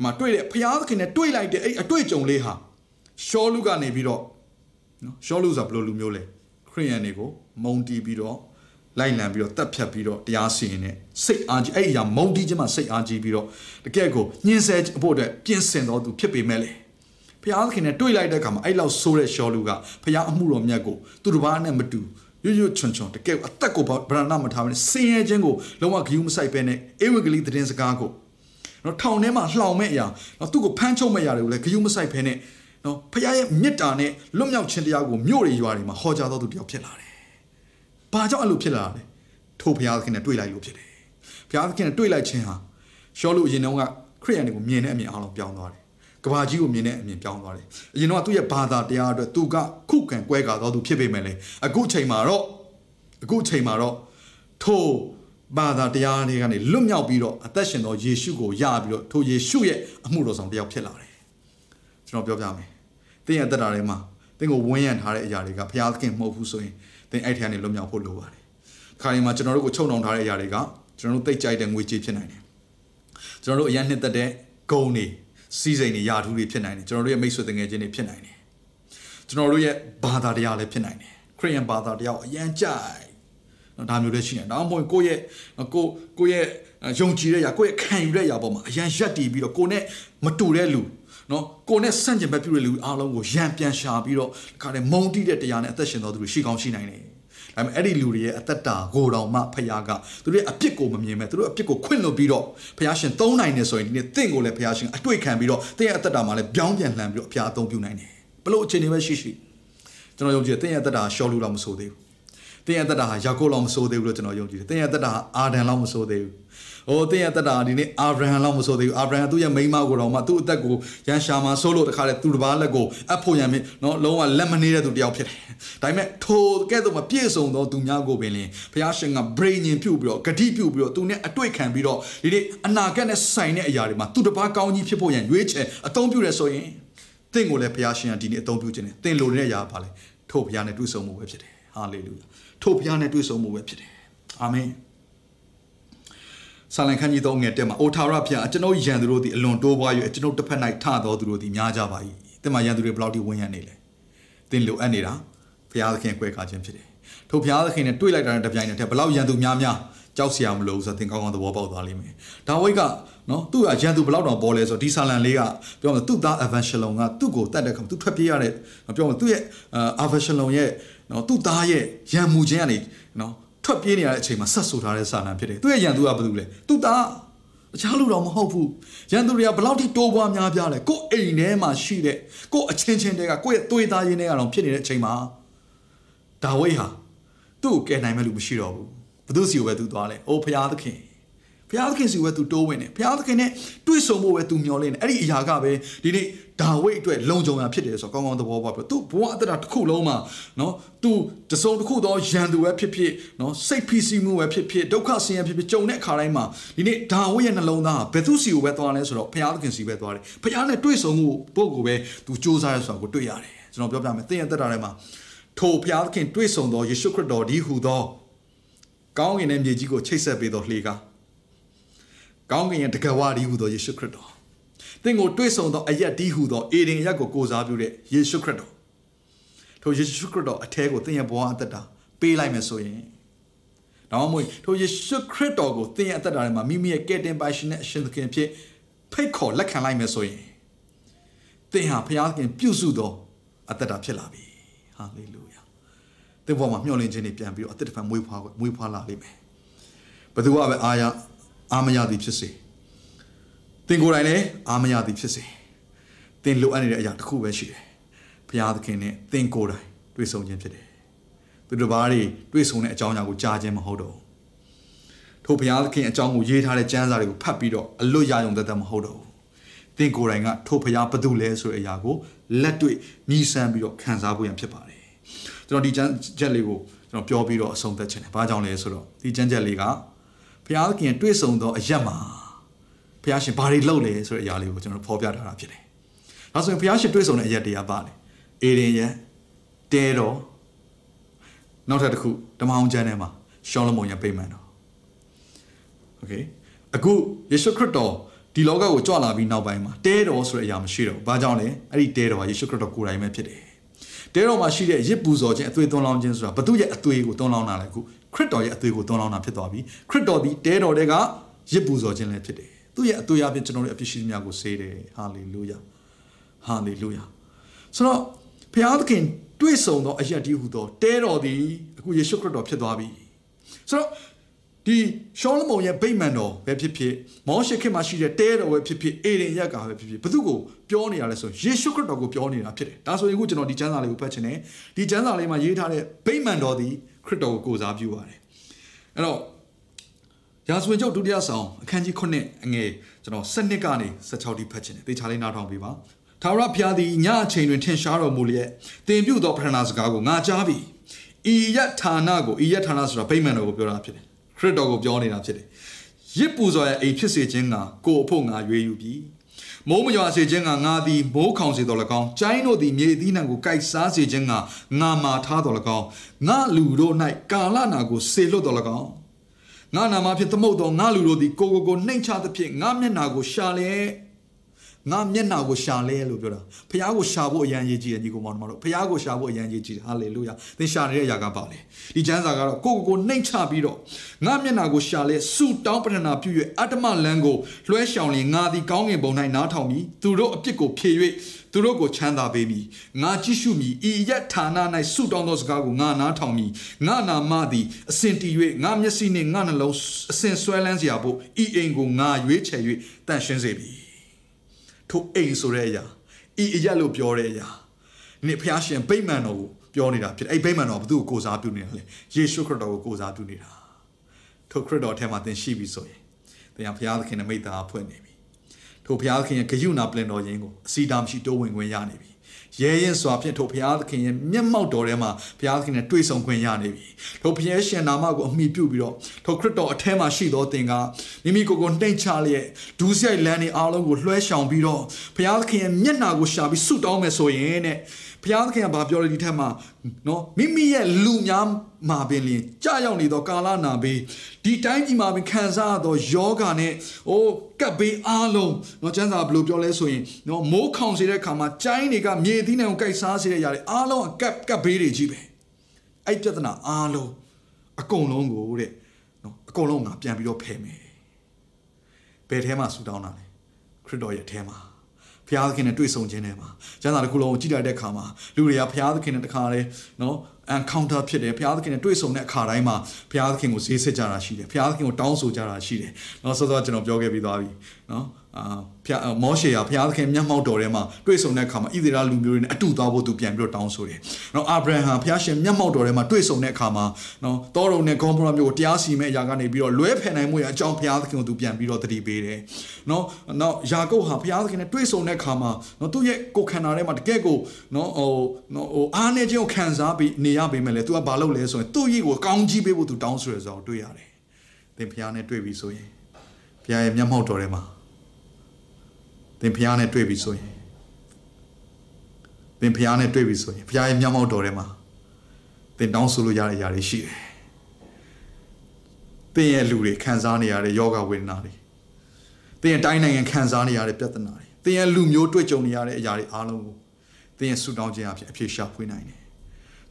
Speaker 2: မှာတွေ့တဲ့ဖျားသခင်နဲ့တွေ့လိုက်တဲ့အဲ့အတွေ့အကြုံလေးဟာရှောလုကနေပြီးတော့နော်ရှောလုဆိုတာဘယ်လိုလူမျိုးလဲခရိယန်တွေကိုမုံတီးပြီးတော့လိုက်လံပြီးတော့တက်ဖြတ်ပြီးတော့တရားစီရင်တဲ့စိတ်အားကြီးအဲ့ဒီအရာမုန်းတီးခြင်းမှာစိတ်အားကြီးပြီးတော့တကယ့်ကိုညှင်းဆဲဖို့အတွက်ပြင်ဆင်တော်သူဖြစ်ပေမဲ့လေ ဖျားသခင်နဲ့တွေ့လိုက်တဲ့အခါမှာအဲ့လောက်ဆိုးတဲ့ရှောလူကဖျားအမှုတော်မြတ်ကိုသူတစ်ပါးနဲ့မတူရွရွချွန်ချွန်တကယ်အသက်ကိုဗရဏမထားဘဲဆင်းရဲခြင်းကိုလုံးဝဂယုမဆိုင်ပဲနဲ့အေဝံဂေလိသတင်းစကားကိုနော်ထောင်ထဲမှာလှောင်မဲ့အရာနော်သူ့ကိုဖမ်းချုပ်မဲ့အရာတွေကိုလည်းဂယုမဆိုင်ပဲနဲ့နော်ဖခင်ရဲ့မေတ္တာနဲ့လွတ်မြောက်ခြင်းတရားကိုမြို့တွေရွာတွေမှာဟောကြားတော်သူတယောက်ဖြစ်လာတယ်။ဘာကြောင့်အဲ့လိုဖြစ်လာလဲ။ထို့ဖခင်နဲ့တွေ့လိုက်လို့ဖြစ်တယ်။ဖခင်နဲ့တွေ့လိုက်ခြင်းဟာရှောလို့အရင်တုန်းကခရိယန်တွေကိုမြင်တဲ့အမြင်အားလုံးပြောင်းသွားတယ်။ ကဘာကြီးကိုမြင်တဲ့အမြင်ပြောင်းသွားတယ်။အရင်တော့သူ့ရဲ့ဘာသာတရားအတွက်သူကခုခံကွဲကာတော်သူဖြစ်ပေမဲ့လေအခုချိန်မှာတော့အခုချိန်မှာတော့ထိုဘာသာတရားတွေကနေလွတ်မြောက်ပြီးတော့အသက်ရှင်သောယေရှုကိုယပြီးတော့ထိုယေရှုရဲ့အမှုတော်ဆောင်တယောက်ဖြစ်လာတယ်။ကျွန်တော်ပြောပြမယ်။တင်းရဲ့တက်တာတွေမှာတင်းကိုဝန်းရံထားတဲ့အရာတွေကဘုရားသခင်မဟုတ်ဘူးဆိုရင်တင်းအဲ့ထက်ကနေလွတ်မြောက်ဖို့လိုပါတယ်။ခါဒီမှာကျွန်တော်တို့ကိုချုပ်နှောင်ထားတဲ့အရာတွေကကျွန်တော်တို့သိကြိုက်တဲ့ငွေကြေးဖြစ်နိုင်တယ်။ကျွန်တော်တို့အရင်နှစ်သက်တဲ့ဂုံတွေ စီးစိမ်တွေယာထူးတွေဖြစ်နိုင်တယ်ကျွန်တော်တို့ရဲ့မိတ်ဆွေတငယ်ချင်းတွေဖြစ်နိုင်တယ်ကျွန်တော်တို့ရဲ့ဘာသာတရားလည်းဖြစ်နိုင်တယ်ခရိယန်ဘာသာတရားအရန်ကြိုက်နော်ဒါမျိုးလည်းရှိတယ်ဒါမှမဟုတ်ကိုယ့်ရဲ့ကိုကိုယ့်ရဲ့ယုံကြည်တဲ့ຢာကိုယ့်ရဲ့ခံယူတဲ့ຢာပေါ်မှာအရန်ရက်တည်ပြီးတော့ကိုယ်နဲ့မတူတဲ့လူနော်ကိုနဲ့ဆန့်ကျင်ဘက်ပြုတဲ့လူအားလုံးကိုရံပြန်ရှာပြီးတော့ခါတဲ့မုံတိတဲ့တရားနဲ့အသက်ရှင်တော်သူတွေရှိကောင်းရှိနိုင်တယ် ဒါပေမဲ့အဲ့ဒီလူတွေရဲ့အသက်တာကိုတော်မှဖခင်ကသူတို့ရဲ့အပြစ်ကိုမမြင်မဲ့သူတို့အပြစ်ကိုခွင့်လွှတ်ပြီးတော့ဖခင်ရှင်သုံးနိုင်နေဆိုရင်ဒီနေ့တင့်ကိုလည်းဖခင်ရှင်အတွေ့ခံပြီးတော့တင့်ရဲ့အသက်တာမှာလည်းပြောင်းပြန်လှန်ပြီးတော့အဖျားအသုံးပြုနိုင်တယ်ဘလို့အခြေအနေပဲရှိရှိကျွန်တော်ယုံကြည်တယ်တင့်ရဲ့အသက်တာရှောလူလောက်မဆိုသေးဘူးတင်းရဲ့တက်တာဟာယာကုပ်လောက်မဆိုးသေးဘူးလို့ကျွန်တော်ယုံကြည်တယ်တင်းရဲ့တက်တာဟာအာဒန်လောက်မဆိုးသေးဘူး။ အိုးတင်းရဲ့တက်တာဒီနေ့အာဗြဟံလောက်မဆိုးသေးဘူး။အာဗြဟံသူ့ရဲ့မိန်းမကိုတော့မှသူ့အသက်ကိုရန်ရှာမှာဆိုးလို့တခါလေသူတစ်ပါးလက်ကိုအပ်ဖို့ရန်မင်းနော်လုံးဝလက်မနေတဲ့သူတယောက်ဖြစ်တယ်။ဒါပေမဲ့ထိုကဲ့သို့မပြည့်စုံသောသူများကိုပင်လင်ဘုရားရှင်က brain ညင်ပြုတ်ပြီးတော့ဂတိပြုတ်ပြီးတော့သူနဲ့အတွေ့ခံပြီးတော့ဒီနေ့အနာဂတ်နဲ့ဆိုင်တဲ့အရာတွေမှာသူတစ်ပါးကောင်းကြီးဖြစ်ဖို့ရန်ရွေးချယ်အသုံးပြုရဲဆိုရင်တင့်ကိုလည်းဘုရားရှင်ကဒီနေ့အသုံးပြုခြင်းနဲ့တင်လိုတဲ့အရာပါလေထို့ဘုရားနဲ့တွေ့ဆုံမှုပဲဖြစ်တယ်။ဟာလေလုယာ။ထို့ဘုရားနဲ့တွေ့ဆုံမှုပဲဖြစ်တယ်အာမင် ဆာလံခန်းကြီးသုံးငယ်တက်မှာအိုထာရဘုရားကျွန်ုပ်ယံသူတို့သည်အလွန်တိုးပွား၍ကျွန်ုပ်တစ်ဖက်၌ထတော်သူတို့သည်များကြပါ၏တင်မှာယံသူတွေဘယ်လောက်ထိဝန်းရံနေလဲတင်လိုအပ်နေတာဘုရားသခင်ကွဲခါခြင်းဖြစ်တယ်ထို့ဘုရားသခင်နဲ့တွေ့လိုက်တာတဲ့တပြိုင်နက်တည်းဘယ်လောက်ယံသူများများကြောက်စရာမလိုဘူးဆိုတော့သင်ကောင်းကောင်းသဘောပေါက်သွားလိမ့်မယ်ဒါဝိတ်ကနော်သူ့ကရန်သူဘလောက်တောင်ပေါ်လဲဆိုတော့ဒီဆာလန်လေးကပြောမှသူ့သားအဗန်ရှလုံကသူ့ကိုတတ်တဲ့ခါသူထွက်ပြေးရတဲ့ပြောမှသူ့ရဲ့အာဗန်ရှလုံရဲ့နော်သူ့သားရဲ့ရန်မှုခြင်းကနေနော် ထွက်ပြေးနေရတဲ့အချိန်မှာဆက်ဆူထားတဲ့ဆာလန်ဖြစ်တယ်သူ့ရဲ့ရန်သူကဘာလုပ်လဲသူ့သားအခြားလူတော့မဟုတ်ဘူးရန်သူတွေကဘလောက်ထိတိုးပွားများပြားလဲကိုယ်အိမ်ထဲမှာရှိတဲ့ကိုယ်အချင်းချင်းတွေကကိုယ့်ရဲ့သွေးသားရင်းတွေကတော့ဖြစ်နေတဲ့အချိန်မှာဒါဝိတ်ဟာသူ့ကိုကယ်နိုင်မဲ့လူမရှိတော့ဘူးဘသူစီကိုပဲသူသွားလဲအိုးဖရာသခင် ဖရာသခင်စီကိုပဲသူတိုးဝင်တယ်ဖရာသခင်နဲ့တွေ့ဆုံဖို့ပဲသူမျှော်လင့်တယ်အဲ့ဒီအရာကပဲဒီနေ့ဒါဝိတ်အတွက်လုံခြုံရဖြစ်တယ်ဆိုတော့ကောင်းကောင်းသဘောပေါက်ပြီသူဘဝအတ္တတစ်ခုလုံးမှာနော်သူတစုံတစ်ခုသောရန်သူပဲဖြစ်ဖြစ်နော်စိတ်ဖိစီးမှုပဲဖြစ်ဖြစ်ဒုက္ခဆင်းရဲဖြစ်ဖြစ်ကြုံတဲ့အခါတိုင်းမှာဒီနေ့ဒါဝိတ်ရဲ့နှလုံးသားဘယ်သူစီကိုပဲသွားလဲဆိုတော့ဖရာသခင်စီပဲသွားတယ်ဖရာနဲ့တွေ့ဆုံမှုပုဂ္ဂိုလ်ပဲသူစူးစမ်းရဆိုတာကိုတွေ့ရတယ်ကျွန်တော်ပြောပြမယ်သင်ရဲ့တက်တာထဲမှာထိုဖရာသခင်တွေ့ဆုံသောယေရှုခရစ်တော်ဒီဟူသောကောင်းကင်ရဲ့မြေကြီးကိုချိတ်ဆက်ပေးသောလှေကား ကောင်းကင်ရဲ့တကယ်ဝါဒီဟူသောယေရှုခရစ်တော်သင်ကိုတွေ့ဆုံသောအရက်ဒီဟူသောအေဒင်ရက်ကိုကိုစားပြုတဲ့ယေရှုခရစ်တော်ထိုယေရှုခရစ်တော်အထဲကိုသင်ရဲ့ဘဝအသက်တာပေးလိုက်မယ်ဆိုရင်တော့မွေထိုယေရှုခရစ်တော်ကိုသင်ရဲ့အသက်တာထဲမှာမိမိရဲ့ကယ်တင်ပိုင်ရှင်နဲ့အရှင်သခင်ဖြစ်ဖိတ်ခေါ်လက်ခံလိုက်မယ်ဆိုရင်သင်ဟာဘုရားသခင်ပြုစုသောအသက်တာဖြစ်လာပြီဟာလေလုယာသင်ဘဝမှာမျှော်လင့်ခြင်းတွေပြန်ပြီးတော့အသက်တစ်ဖန်မွေးဖွားမွေးဖွားလာလိမ့်မယ်ဘယ်သူကပဲအာရ အာမရသည်ဖြစ်စေသင်ကိုယ်တိုင်လည်းအာမရသည်ဖြစ်စေသင်လိုအပ်နေတဲ့အရာတစ်ခုပဲရှိတယ်ဘုရားသခင်နဲ့သင်ကိုယ်တိုင်တွေ့ဆုံခြင်းဖြစ်တယ်သူတို့ဘာတွေတွေ့ဆုံတဲ့အကြောင်းအရာကိုကြားခြင်းမဟုတ်တော့ထို့ဘုရားသခင်အကြောင်းကိုရေးထားတဲ့ကျမ်းစာတွေကိုဖတ်ပြီးတော့အလွတ်ရယုံတတ်မဟုတ်တော့ဘူးသင်ကိုယ်တိုင်ကထို့ဘုရားဘသူလဲဆိုတဲ့အရာကိုလက်တွေ့မြည်ဆန်းပြီးတော့ခံစားဖို့ရန်ဖြစ်ပါတယ်ကျွန်တော်ဒီကျမ်းချက်လေးကိုကျွန်တော်ပြောပြီးတော့အဆုံးသတ်ချင်တယ်။ဘာကြောင့်လဲဆိုတော့ဒီကျမ်းချက်လေးက ဘုရားသခင်တွေ့ဆုံသောအရက်မှာဘုရားရှင်ဘာတွေလုပ်လဲဆိုတဲ့အရာလေးကိုကျွန်တော်ဖော်ပြထားတာဖြစ်တယ်။ဒါဆိုရင်ဘုရားရှင်တွေ့ဆုံတဲ့အရက်တရားပါလေ။အေဒင်ရဲ့တဲတော်နောက်ထပ်တစ်ခုဓမ္မအောင်ကျမ်းထဲမှာရှောလမုန်ရဲ့ပိမှန်တော်။ Okay အခုယေရှုခရစ်တော်ဒီလောကကိုကြွလာပြီးနောက်ပိုင်းမှာတဲတော်ဆိုတဲ့အရာမရှိတော့ဘူး။ဘာကြောင့်လဲ။အဲ့ဒီတဲတော်ကယေရှုခရစ်တော်ကိုယ်တိုင်ပဲဖြစ်တယ်။တဲတော်မှာရှိတဲ့ရစ်ပူဇော်ခြင်းအသွေးသွန်းလောင်းခြင်းဆိုတာဘသူရဲ့အသွေးကိုသွန်းလောင်းတာလဲခု ခရစ်တော်ရဲ့အသွေးကိုသွန်းလောင်းတာဖြစ်သွားပြီခရစ်တော်ဒီတဲတော်တွေကရစ်ပူဇော်ခြင်းလည်းဖြစ်တယ်သူ့ရဲ့အသွေးအပြင်ကျွန်တော်တို့အပြစ်ရှိသမျှကိုဆေးတယ်ဟာလေလုယာဟာလေလုယာဆိုတော့ဘုရားသခင်တွေ့ဆုံသောအရာတည်းဟူသောတဲတော်သည်အခုယေရှုခရစ်တော်ဖြစ်သွားပြီဆိုတော့ဒီရှောလမုန်ရဲ့ဗိမာန်တော်ပဲဖြစ်ဖြစ်မောရှေခေတ်မှာရှိတဲ့တဲတော်ပဲဖြစ်ဖြစ်အေဒင်ရက်ကပဲဖြစ်ဖြစ်ဘု து ကိုပြောနေရလဲဆိုယေရှုခရစ်တော်ကိုပြောနေတာဖြစ်တယ်ဒါဆိုရင်အခုကျွန်တော်ဒီကျမ်းစာလေးကိုဖတ်ချင်တယ်ဒီကျမ်းစာလေးမှာရေးထားတဲ့ဗိမာန်တော်သည် ခရစ်တော်ကိုကိုးစားပြုပါတယ်အဲ့တော့ရာဇဝင်ကျုပ်ဒုတိယဆောင်အခန်းကြီး9အငယ်ကျွန်တော်7နှစ်ကနေ16တိဖတ်ချင်တယ်သေချာလေးနားထောင်ပေးပါထာဝရဘုရားသည်ညအချိန်တွင်ထင်ရှားတော်မူလျက်တင်ပြုသောပထနာစကားကိုငါကြားပြီဤယဌာနကိုဤယဌာနဆိုတာဗိမာန်တော်ကိုပြောတာဖြစ်တယ်ခရစ်တော်ကိုပြောနေတာဖြစ်တယ်ရစ်ပူဇော်ရဲ့အိမ်ဖြစ်စေခြင်းကကိုအဖို့ငါရွေးယူပြီ မိုးမရွာစေခြင်းကငါသည်မိုးခေါင်စေတော်၎င်းကျိုင်းတို့သည်မြေသီးနှံကိုကိုက်စားစေခြင်းကငါမာထားတော်၎င်းငါလူတို့၌ကာလနာကိုဆေလွတ်တော်၎င်းငါနာမဖြင့်သမုတ်တော်ငါလူတို့သည်ကိုကိုကိုနှိမ်ချသဖြင့်ငါမျက်နာကိုရှာလဲ ငါမျက်နာကိုရှာလဲလို့ပြောတာဖះကိုရှာဖို့အရန်ရေးကြည့်တယ်ညီကောင်မောင်တို့ဖះကိုရှာဖို့အရန်ရေးကြည့်တယ်ဟာလေလုယာသင်ရှာနေတဲ့အရာကပါလေဒီကျမ်းစာကတော့ကိုကိုကိုနှိမ်ချပြီးတော့ငါမျက်နာကိုရှာလဲဆူတောင်းပတနာပြု၍အတ္တမလန်းကိုလွှဲရှောင်လင်ငါသည်ကောင်းငင်ဘုံ၌နားထောင်ပြီးသူတို့အပြစ်ကိုဖြေ၍သူတို့ကိုချမ်းသာပေးမည်ငါကြည့်ရှုမည်ဤရက်ဌာန၌ဆုတောင်းသောစကားကိုငါနားထောင်မည်ငါနာမသည်အစဉ်တည်၍ငါမျက်စိနှင့်ငါနှလုံးအစဉ်ဆွဲလန်းစရာဖို့ဤအိမ်ကိုငါရွေးချယ်၍တန့်ရှင်းစေပြီ ထိုအိမ်ဆိုတဲ့အရာဤအရက်လို့ပြောတဲ့အရာဒီဖျားရှင်ဗိမာန်တော်ကိုပြောနေတာဖြစ်အဲ့ဗိမာန်တော်ဘု து ကိုကိုစားပြုနေတာလေယေရှုခရစ်တော်ကိုကိုစားပြုနေတာထိုခရစ်တော်ထဲမှာသင်ရှိပြီဆိုရင်သင်ဟာဘုရားသခင်ရဲ့မိတ္တာဖွင့်နေပြီထိုဘုရားသခင်ရဲ့ဂယုဏပလင်တော်ရင်းကိုအစီတာမရှိတိုးဝင်ခွင့်ရနေပြီ ရဲရင်စွာဖြင့်ထိုဘုရားသခင်ရဲ့မျက်မှောက်တော်ထဲမှာဘုရားသခင်နဲ့တွေ့ဆုံခွင့်ရနေပြီထိုဘုရားရှင်နာမကိုအမိပြုပြီးတော့ထိုခရစ်တော်အထဲမှာရှိတော်သင်ကမိမိကိုယ်ကိုနှိမ်ချလျက်ဒူးဆိုင်လန်းနေအားလုံးကိုလွှဲရှောင်ပြီးတော့ဘုရားသခင်ရဲ့မျက်နာကိုရှာပြီးဆုတောင်းမယ်ဆိုရင်တဲ့ ဘုရားသခင်ကဘာပြောလဲဒီထက်မှာနော်မိမိရဲ့လူများမှာပင်လင်ကြာရောက်နေသောကာလနာဘေးဒီတိုင်းကြီးမှာပင်ခံစားရသောယောဂနဲ့ဟိုကပ်ဘေးအားလုံးနော်ကျမ်းစာဘယ်လိုပြောလဲဆိုရင်နော်မိုးခေါင်စေတဲ့ခါမှာကျိုင်းတွေကမြေသီးနှံကိုကိုက်စားစေတဲ့ຢာတွေအားလုံးကပ်ကပ်ဘေးတွေကြီးပဲအဲ့ပြဿနာအားလုံးအကုန်လုံးကိုတဲ့နော်အကုန်လုံးငါပြန်ပြီးတော့ဖယ်မယ်ဘယ်ထဲမှာဆူတောင်းတာလဲခရစ်တော်ရဲ့ထဲမှာ ဘုရားသခင်နဲ့တွေ့ဆုံခြင်းနဲ့မှာကျမ်းစာတစ်ခုလုံးကိုကြည့်လိုက်တဲ့အခါမှာလူတွေကဘုရားသခင်နဲ့တခါလေနော် encounter ဖြစ်တယ်ဘုရားသခင်နဲ့တွေ့ဆုံတဲ့အခါတိုင်းမှာဘုရားသခင်ကိုဈေးဆက်ကြတာရှိတယ်ဘုရားသခင်ကိုတောင်းဆိုကြတာရှိတယ်နော်စောစောကျွန်တော်ပြောခဲ့ပြီးသွားပြီနော် အာဖျားမောရှေကဘုရားသခင်မျက်မှောက်တော်ထဲမှာတွေ့ဆုံတဲ့အခါမှာဣသရေလလူမျိုးတွေနဲ့အတူသွားဖို့သူပြန်ပြီးတော့တောင်းဆိုတယ်။နော်အာဗြဟံဘုရားရှင်မျက်မှောက်တော်ထဲမှာတွေ့ဆုံတဲ့အခါမှာနော်တောရုံနဲ့ဂေါမရမျိုးကိုတရားစီမဲ့အရာကနေပြီးတော့လွဲဖယ်နိုင်မှုရအကြောင်းဘုရားသခင်ကိုသူပြန်ပြီးတော့တတိပေးတယ်။နော်နော်ယာကုပ်ဟာဘုရားသခင်နဲ့တွေ့ဆုံတဲ့အခါမှာနော်သူ့ရဲ့ကိုယ်ခန္ဓာထဲမှာတကယ်ကိုနော်ဟိုနော်ဟိုအားနေခြင်းကိုခံစားပြီးနေရပေမဲ့လေသူကဘာလုပ်လဲဆိုရင်သူ့ရဲ့ကိုကောင်းကြီးပေးဖို့သူတောင်းဆိုရဆိုတော့တွေ့ရတယ်။သင်ဘုရားနဲ့တွေ့ပြီဆိုရင်ဘုရားရဲ့မျက်မှောက်တော်ထဲမှာ သင်ဖျားနဲ့တွေ့ပြီဆိုရင်သင်ဖျားနဲ့တွေ့ပြီဆိုရင်ဖျားရဲ့မျက်မှောက်တော်ထဲမှာသင်တောင်းဆိုလို့ရတဲ့အရာတွေရှိတယ်သင်ရဲ့လူတွေခံစားနေရတဲ့ယောဂဝေဒနာတွေသင်ရဲ့တိုင်းနိုင်ငံခံစားနေရတဲ့ပြဿနာတွေသင်ရဲ့လူမျိုးတွေ့ကြုံနေရတဲ့အရာတွေအားလုံးကိုသင်ရဲ့ဆူတောင်းခြင်းအဖြစ်အဖြစ်ရှာဖွေနိုင်တယ်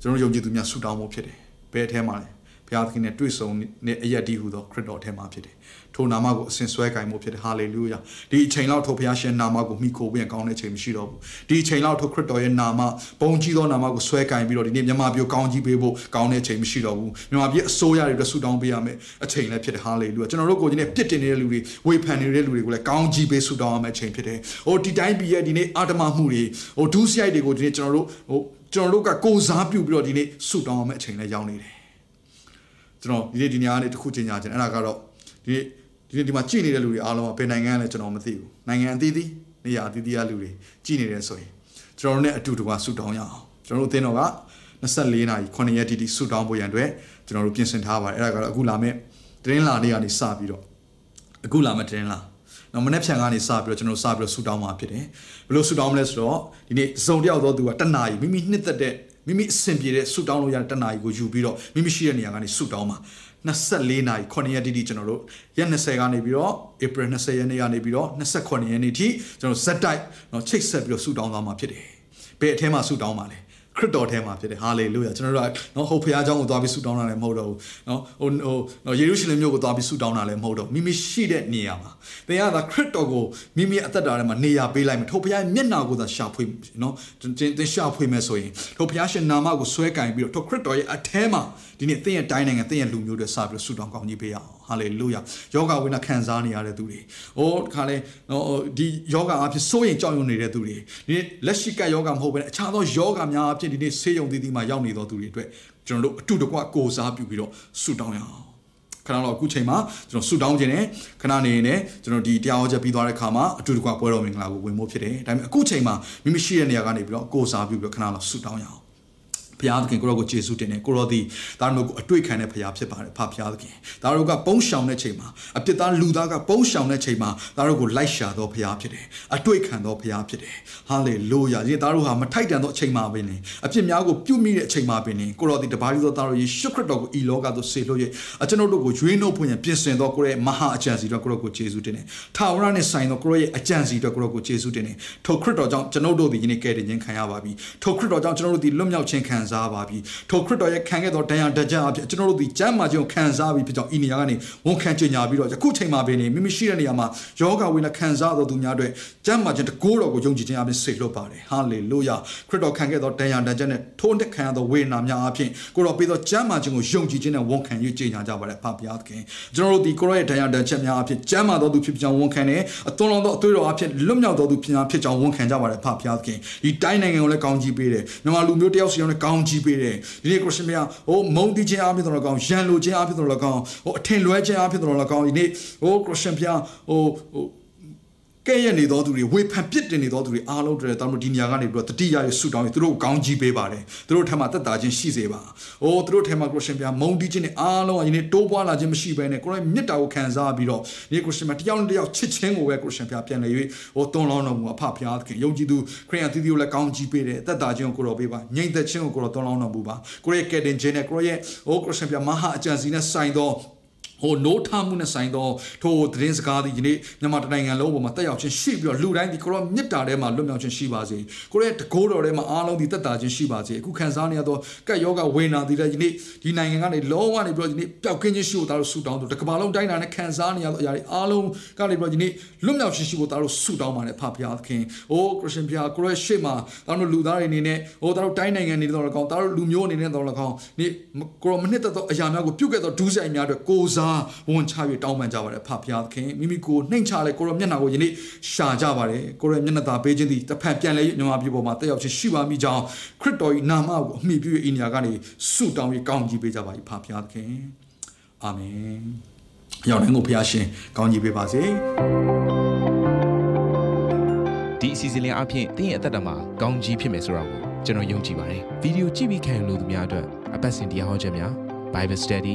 Speaker 2: ကျွန်တော်ယုံကြည်သူများဆူတောင်းဖို့ဖြစ်တယ်ဘယ်အထဲမှာလဲဘုရားသခင်နဲ့တွေ့ဆုံတဲ့အယက်ဒီဟူသောခရစ်တော်ထဲမှာဖြစ်တယ် ထိုနာမကိုအစဉ်ဆွဲကင်မှုဖြစ်တယ်ဟာလေလုယာဒီအချိန်လောက်ထိုဘုရားရှင်နာမကိုမိခိုးပြန်ကောင်းတဲ့အချိန်မရှိတော့ဘူးဒီအချိန်လောက်ထိုခရစ်တော်ရဲ့နာမဘုံကြီးသောနာမကိုဆွဲကင်ပြီးတော့ဒီနေ့မြမပြိုကောင်းကြီးပေးဖို့ကောင်းတဲ့အချိန်မရှိတော့ဘူးမြမပြည့်အစိုးရတွေအတွက်ဆူတောင်းပေးရမယ်အချိန်လည်းဖြစ်တယ်ဟာလေလုယာကျွန်တော်တို့ကိုဒီနေ့ပြစ်တင်နေတဲ့လူတွေဝေဖန်နေတဲ့လူတွေကိုလည်းကောင်းကြီးပေးဆူတောင်းရမယ့်အချိန်ဖြစ်တယ်ဟိုဒီတိုင်းပြည်ရဲ့ဒီနေ့အာတမမှုတွေဟိုဒုစရိုက်တွေကိုဒီနေ့ကျွန်တော်တို့ဟိုကျွန်တော်တို့ကကိုစားပြုပြီးတော့ဒီနေ့ဆူတောင်းရမယ့်အချိန်လည်းရောက်နေတယ်ကျွန်တော်ဒီနေ့ဒီညကနေတစ်ခုချင်းညာခြင်းအဲ့ဒါကတော့ဒီနေ့ ဒီနေ့ဒီမှာကြည်နေတဲ့လူတွေအားလုံးကဘယ်နိုင်ငံလဲကျွန်တော်မသိဘူးနိုင်ငံအသီးသီးနေရာအသီးသီးကလူတွေကြည်နေတယ်ဆိုရင်ကျွန်တော်တို့ ਨੇ အတူတူကဆူတောင်းရအောင်ကျွန်တော်တို့အသင်းတော်က24နာရီ9ရက်တိတိဆူတောင်းဖို့ရန်အတွက်ကျွန်တော်တို့ပြင်ဆင်ထားပါတယ်အဲ့ဒါကတော့အခုလာမယ့်တင်းလာနေ့ကနေစပြီးတော့အခုလာမယ့်တင်းလာနော်မနေ့ဖြန်ကနေစပြီးတော့ကျွန်တော်စပြီးတော့ဆူတောင်းမှာဖြစ်တယ်ဘယ်လိုဆူတောင်းမလဲဆိုတော့ဒီနေ့စုံတယောက်သောသူကတနာရီမိမိနှစ်သက်တဲ့မိမိအဆင်ပြေတဲ့ဆူတောင်းလို့ရတဲ့တနာရီကိုယူပြီးတော့မိမိရှိတဲ့နေရာကနေဆူတောင်းမှာ 24နာရီ9ရက်တိတိကျွန်တော်တို့ရက်20ကနေပြီးတော့ April 20ရက်နေ့ကနေပြီးတော့28ရက်နေ့ထိကျွန်တော်ဇက်တိုက်เนาะချိတ်ဆက်ပြီးတော့ဆူတောင်းသွားမှာဖြစ်တယ်။ဘယ်အထဲမှာဆူတောင်းမှာလဲ။ ခရစ်တော်ထဲမှာဖြစ်တယ်ဟာလေလုယာကျွန်တော်တို့ကနော်ဟုတ်ဖခင်เจ้าကိုသွားပြီးဆုတောင်းတာလည်းမဟုတ်တော့ဘူးနော်ဟိုဟိုနော်ယေရုရှလင်မြို့ကိုသွားပြီးဆုတောင်းတာလည်းမဟုတ်တော့မိမိရှိတဲ့နေရာမှာသင်ကသာခရစ်တော်ကိုမိမိအသက်တာထဲမှာနေရာပေးလိုက်မယ်ထိုဖခင်မျက်နာကိုသာရှာဖွေနော်သင်ရှာဖွေမယ်ဆိုရင်ထိုဖခင်ရှင်နာမကိုဆွဲကင်ပြီးတော့ထိုခရစ်တော်ရဲ့အထဲမှာ ဒီနေ့သင်ရဲ့တိုင်းနိုင်ငံသင်ရဲ့လူမျိုးတွေစပြီးဆုတောင်းကောင်းကြီးပေးရအောင်ဟာလေလုယာယောဂဝိနာခံစားနေရတဲ့သူတွေဟိုခါလေနော်ဒီယောဂအဖြစ်စိုးရင်ကြောက်ရွံ့နေတဲ့သူတွေဒီနေ့လက်ရှိကယောဂမဟုတ်ဘဲအခြားသောယောဂများအဖြစ်ဒီနေ့ဆေးရုံတည်တည်မှာရောက်နေသောသူတွေအတွက်ကျွန်တော်တို့အတူတကွကိုစားပြုပြီးတော့ဆုတောင်းရအောင်ခဏတော့အခုချိန်မှာကျွန်တော်ဆူတောင်းခြင်းနဲ့ခဏနေနေကျွန်တော်ဒီတရားဟောချက်ပြီးသွားတဲ့ခါမှာအတူတကွပွဲတော်မင်္ဂလာကိုဝင်ဖို့ဖြစ်တယ်။ဒါပေမဲ့အခုချိန်မှာမိမိရှိတဲ့နေရာကနေပြီးတော့ကိုစားပြုပြီးတော့ခဏတော့ဆူတောင်းရအောင် ဘုရားသခင်ကိုရောကိုယေရှုတင်တယ်ကိုရောသည်ဒါတို့ကိုအတွေ့ခံတဲ့ဘုရားဖြစ်ပါတယ်ဖဘုရားသခင်ဒါတို့ကပုံရှောင်တဲ့ချိန်မှာအပြစ်သားလူသားကပုံရှောင်တဲ့ချိန်မှာဒါတို့ကိုလိုက်ရှာသောဘုရားဖြစ်တယ်အတွေ့ခံသောဘုရားဖြစ်တယ်ဟာလေလုယာဒီဒါတို့ဟာမထိုက်တန်သောအချိန်မှာပင်နေအပြစ်များကိုပြုမိတဲ့အချိန်မှာပင်နေကိုရောသည်တပါးရီသောဒါတို့ယေရှုခရစ်တော်ကိုဤလောကသို့ဆေလွှတ်၍အကျွန်ုပ်တို့ကိုရွေးနှုတ်ဖွင့်ရပြင်ဆင်သောကိုရဲ့မဟာအကြံစီတော်ကိုရောကိုယေရှုတင်တယ်ထာဝရနဲ့ဆိုင်သောကိုရောရဲ့အကြံစီတော်ကိုရောကိုယေရှုတင်တယ်ထိုခရစ်တော်ကြောင့်ကျွန်ုပ်တို့သည်ယနေ့ကဲ့တင်ခြင်းခံရပါပြီထိုခရစ်တော်ကြောင့်ကျွန်ုပ်တို့သည်လွတ်မြောက်ခြင်းခံစားပါပြီထိုခရစ်တော်ရဲ့ခံခဲ့သောတရားတကြအဖြစ်ကျွန်တော်တို့ဒီကျမ်းမာခြင်းကိုခံစားပြီးဖြစ်ကြောင်းဤနေရာကနေဝန်ခံကြေညာပြီးတော့ယခုချိန်မှာပင်နေမိမိရှိတဲ့နေရာမှာယောဂဝိနခံစားသောသူများအတွက်ကျမ်းမာခြင်းတကိုးတော်ကိုယုံကြည်ခြင်းအပြင်ဆေလွတ်ပါတယ်ဟာလေလုယာခရစ်တော်ခံခဲ့သောတရားတကြနဲ့ထိုးတက်ခံရသောဝေဒနာများအဖြစ်ကိုတော်ပေးသောကျမ်းမာခြင်းကိုယုံကြည်ခြင်းနဲ့ဝန်ခံ၍ကြေညာကြပါတယ်ဖပါဘုရားသခင်ကျွန်တော်တို့ဒီကိုရောရဲ့တရားတချက်များအဖြစ်ကျမ်းမာသောသူဖြစ်ကြောင်းဝန်ခံတယ်အသွန်လောင်းသောအသွေးတော်အဖြစ်လွတ်မြောက်သောသူဖြစ်ဖြစ်ကြောင်းဝန်ခံကြပါတယ်ဖပါဘုရားသခင်ဒီတိုင်းနိုင်ငံကိုလည်းကောင်းကြီးပေးတယ်မြန်မာလူမျိုးတယောက်စီအောင်လည်းကောင်းကြီးပေးတယ်ဒီနေ့ခရစ်ရှင်များဟိုမုန်းတီးခြင်းအဖြစ်တော်လည်းကောင်းရန်လိုခြင်းအဖြစ်တော်လည်းကောင်းဟိုအထင်လွဲခြင်းအဖြစ်တော်လည်းကောင်းဒီနေ့ဟိုခရစ်ရှင်ဖျားဟိုဟို ကဲ့ရဲ့နေသောသူတွေဝေဖန်ပစ်တင်နေသောသူတွေအားလုံးတွေတောင်းလို့ဒီနေရာကနေပြီးတော့တတိယရဲ့ဆူတောင်းပြီးသူတို့ကောင်းကြီးပေးပါတယ်သူတို့ထက်မှတက်တာခြင်းရှိစေပါ။အိုးသူတို့ထက်မှခရစ်ရှင်ပြမုန်တီးခြင်းနဲ့အားလုံးကယနေ့တိုးပွားလာခြင်းမရှိဘဲနဲ့ကိုရောမြတ်တာကိုခံစားပြီးတော့ဒီခရစ်ရှင်ပြတယောက်နဲ့တယောက်ချစ်ခြင်းကိုပဲခရစ်ရှင်ပြပြန်လေ၍ဟိုတွန်းလောင်းတော်မူအဖဖျားသခင်ယုံကြည်သူခရိယန်သီးသီးကိုလည်းကောင်းကြီးပေးတယ်တက်တာခြင်းကိုကိုရောပေးပါငြိမ်သက်ခြင်းကိုကိုရောတွန်းလောင်းတော်မူပါကိုရဲ့ကယ်တင်ခြင်းနဲ့ကိုရဲ့ဟိုခရစ်ရှင်ပြမဟာအကြံစီနဲ့ဆိုင်သော ဟိုနိုးထမှုနဲ့ဆိုင်သောထိုသတင်းစကားသည်ဒီနေ့မြန်မာတိုင်းလုံးပေါ်မှာတက်ရောက်ခြင်းရှိပြီးတော့လူတိုင်းဒီကိုရောမြစ်တာထဲမှာလွတ်မြောက်ခြင်းရှိပါစေကိုရဲ့တကိုးတော်ထဲမှာအားလုံးဒီတက်တာခြင်းရှိပါစေအခုခံစားနေရသောကက်ယောဂဝေနာသည်လည်းဒီနေ့ဒီနိုင်ငံကနေလုံးဝနေပြီးတော့ဒီနေ့ပျောက်ကင်းခြင်းရှိဖို့ဒါတို့ဆုတောင်းတို့တကဘာလုံးတိုင်းတာနဲ့ခံစားနေရသောအရာတွေအားလုံးကနေပြီးတော့ဒီနေ့လွတ်မြောက်ခြင်းရှိဖို့ဒါတို့ဆုတောင်းပါနဲ့ဖဖျားသခင်အိုးခရစ်ရှင်ဖျားကိုရဲ့ရှေ့မှာဒါတို့လူသားတွေအနေနဲ့ဟိုဒါတို့တိုင်းနိုင်ငံနေတော့လည်းကောင်းဒါတို့လူမျိုးအနေနဲ့တော့လည်းကောင်းဒီကိုရောမနှစ်သက်သောအရာများကိုပြုတ်ခဲ့သောဒုစရိုက်များအတွက်ကိုစားဝန်ချ၍တောင်းပန်ကြပါတယ်ဖဖျားသခင်မိမိကိုနှိမ်ချလဲကိုရောမျက်နှာကိုယနေ့ရှာကြပါတယ်ကိုရောမျက်နှာသာပေးခြင်းသည်တစ်ဖက်ပြန်လဲမြန်မာပြည်ပေါ်မှာတက်ရောက်ခြင်းရှိပါမိကြောင်းခရစ်တော်၏နာမကိုအမိပြု၍ဤနေရာကနေဆုတောင်းပြီးကောင်းကြီးပေးကြပါ၏ဖဖျားသခင်အာမင်ရောက်တိုင်းကိုဖျားရှင်ကောင်းကြီးပေးပါစေ
Speaker 1: ဒီအစီအစဉ်လေးအပြင်တင်းရဲ့အသက်တာမှာကောင်းကြီးဖြစ်မယ်ဆိုတာကိုကျွန်တော်ယုံကြည်ပါတယ်ဗီဒီယိုကြည့်ပြီးခံယူလို့သူများအတွက်အပတ်စဉ်တရားဟောခြင်းများ Bible Study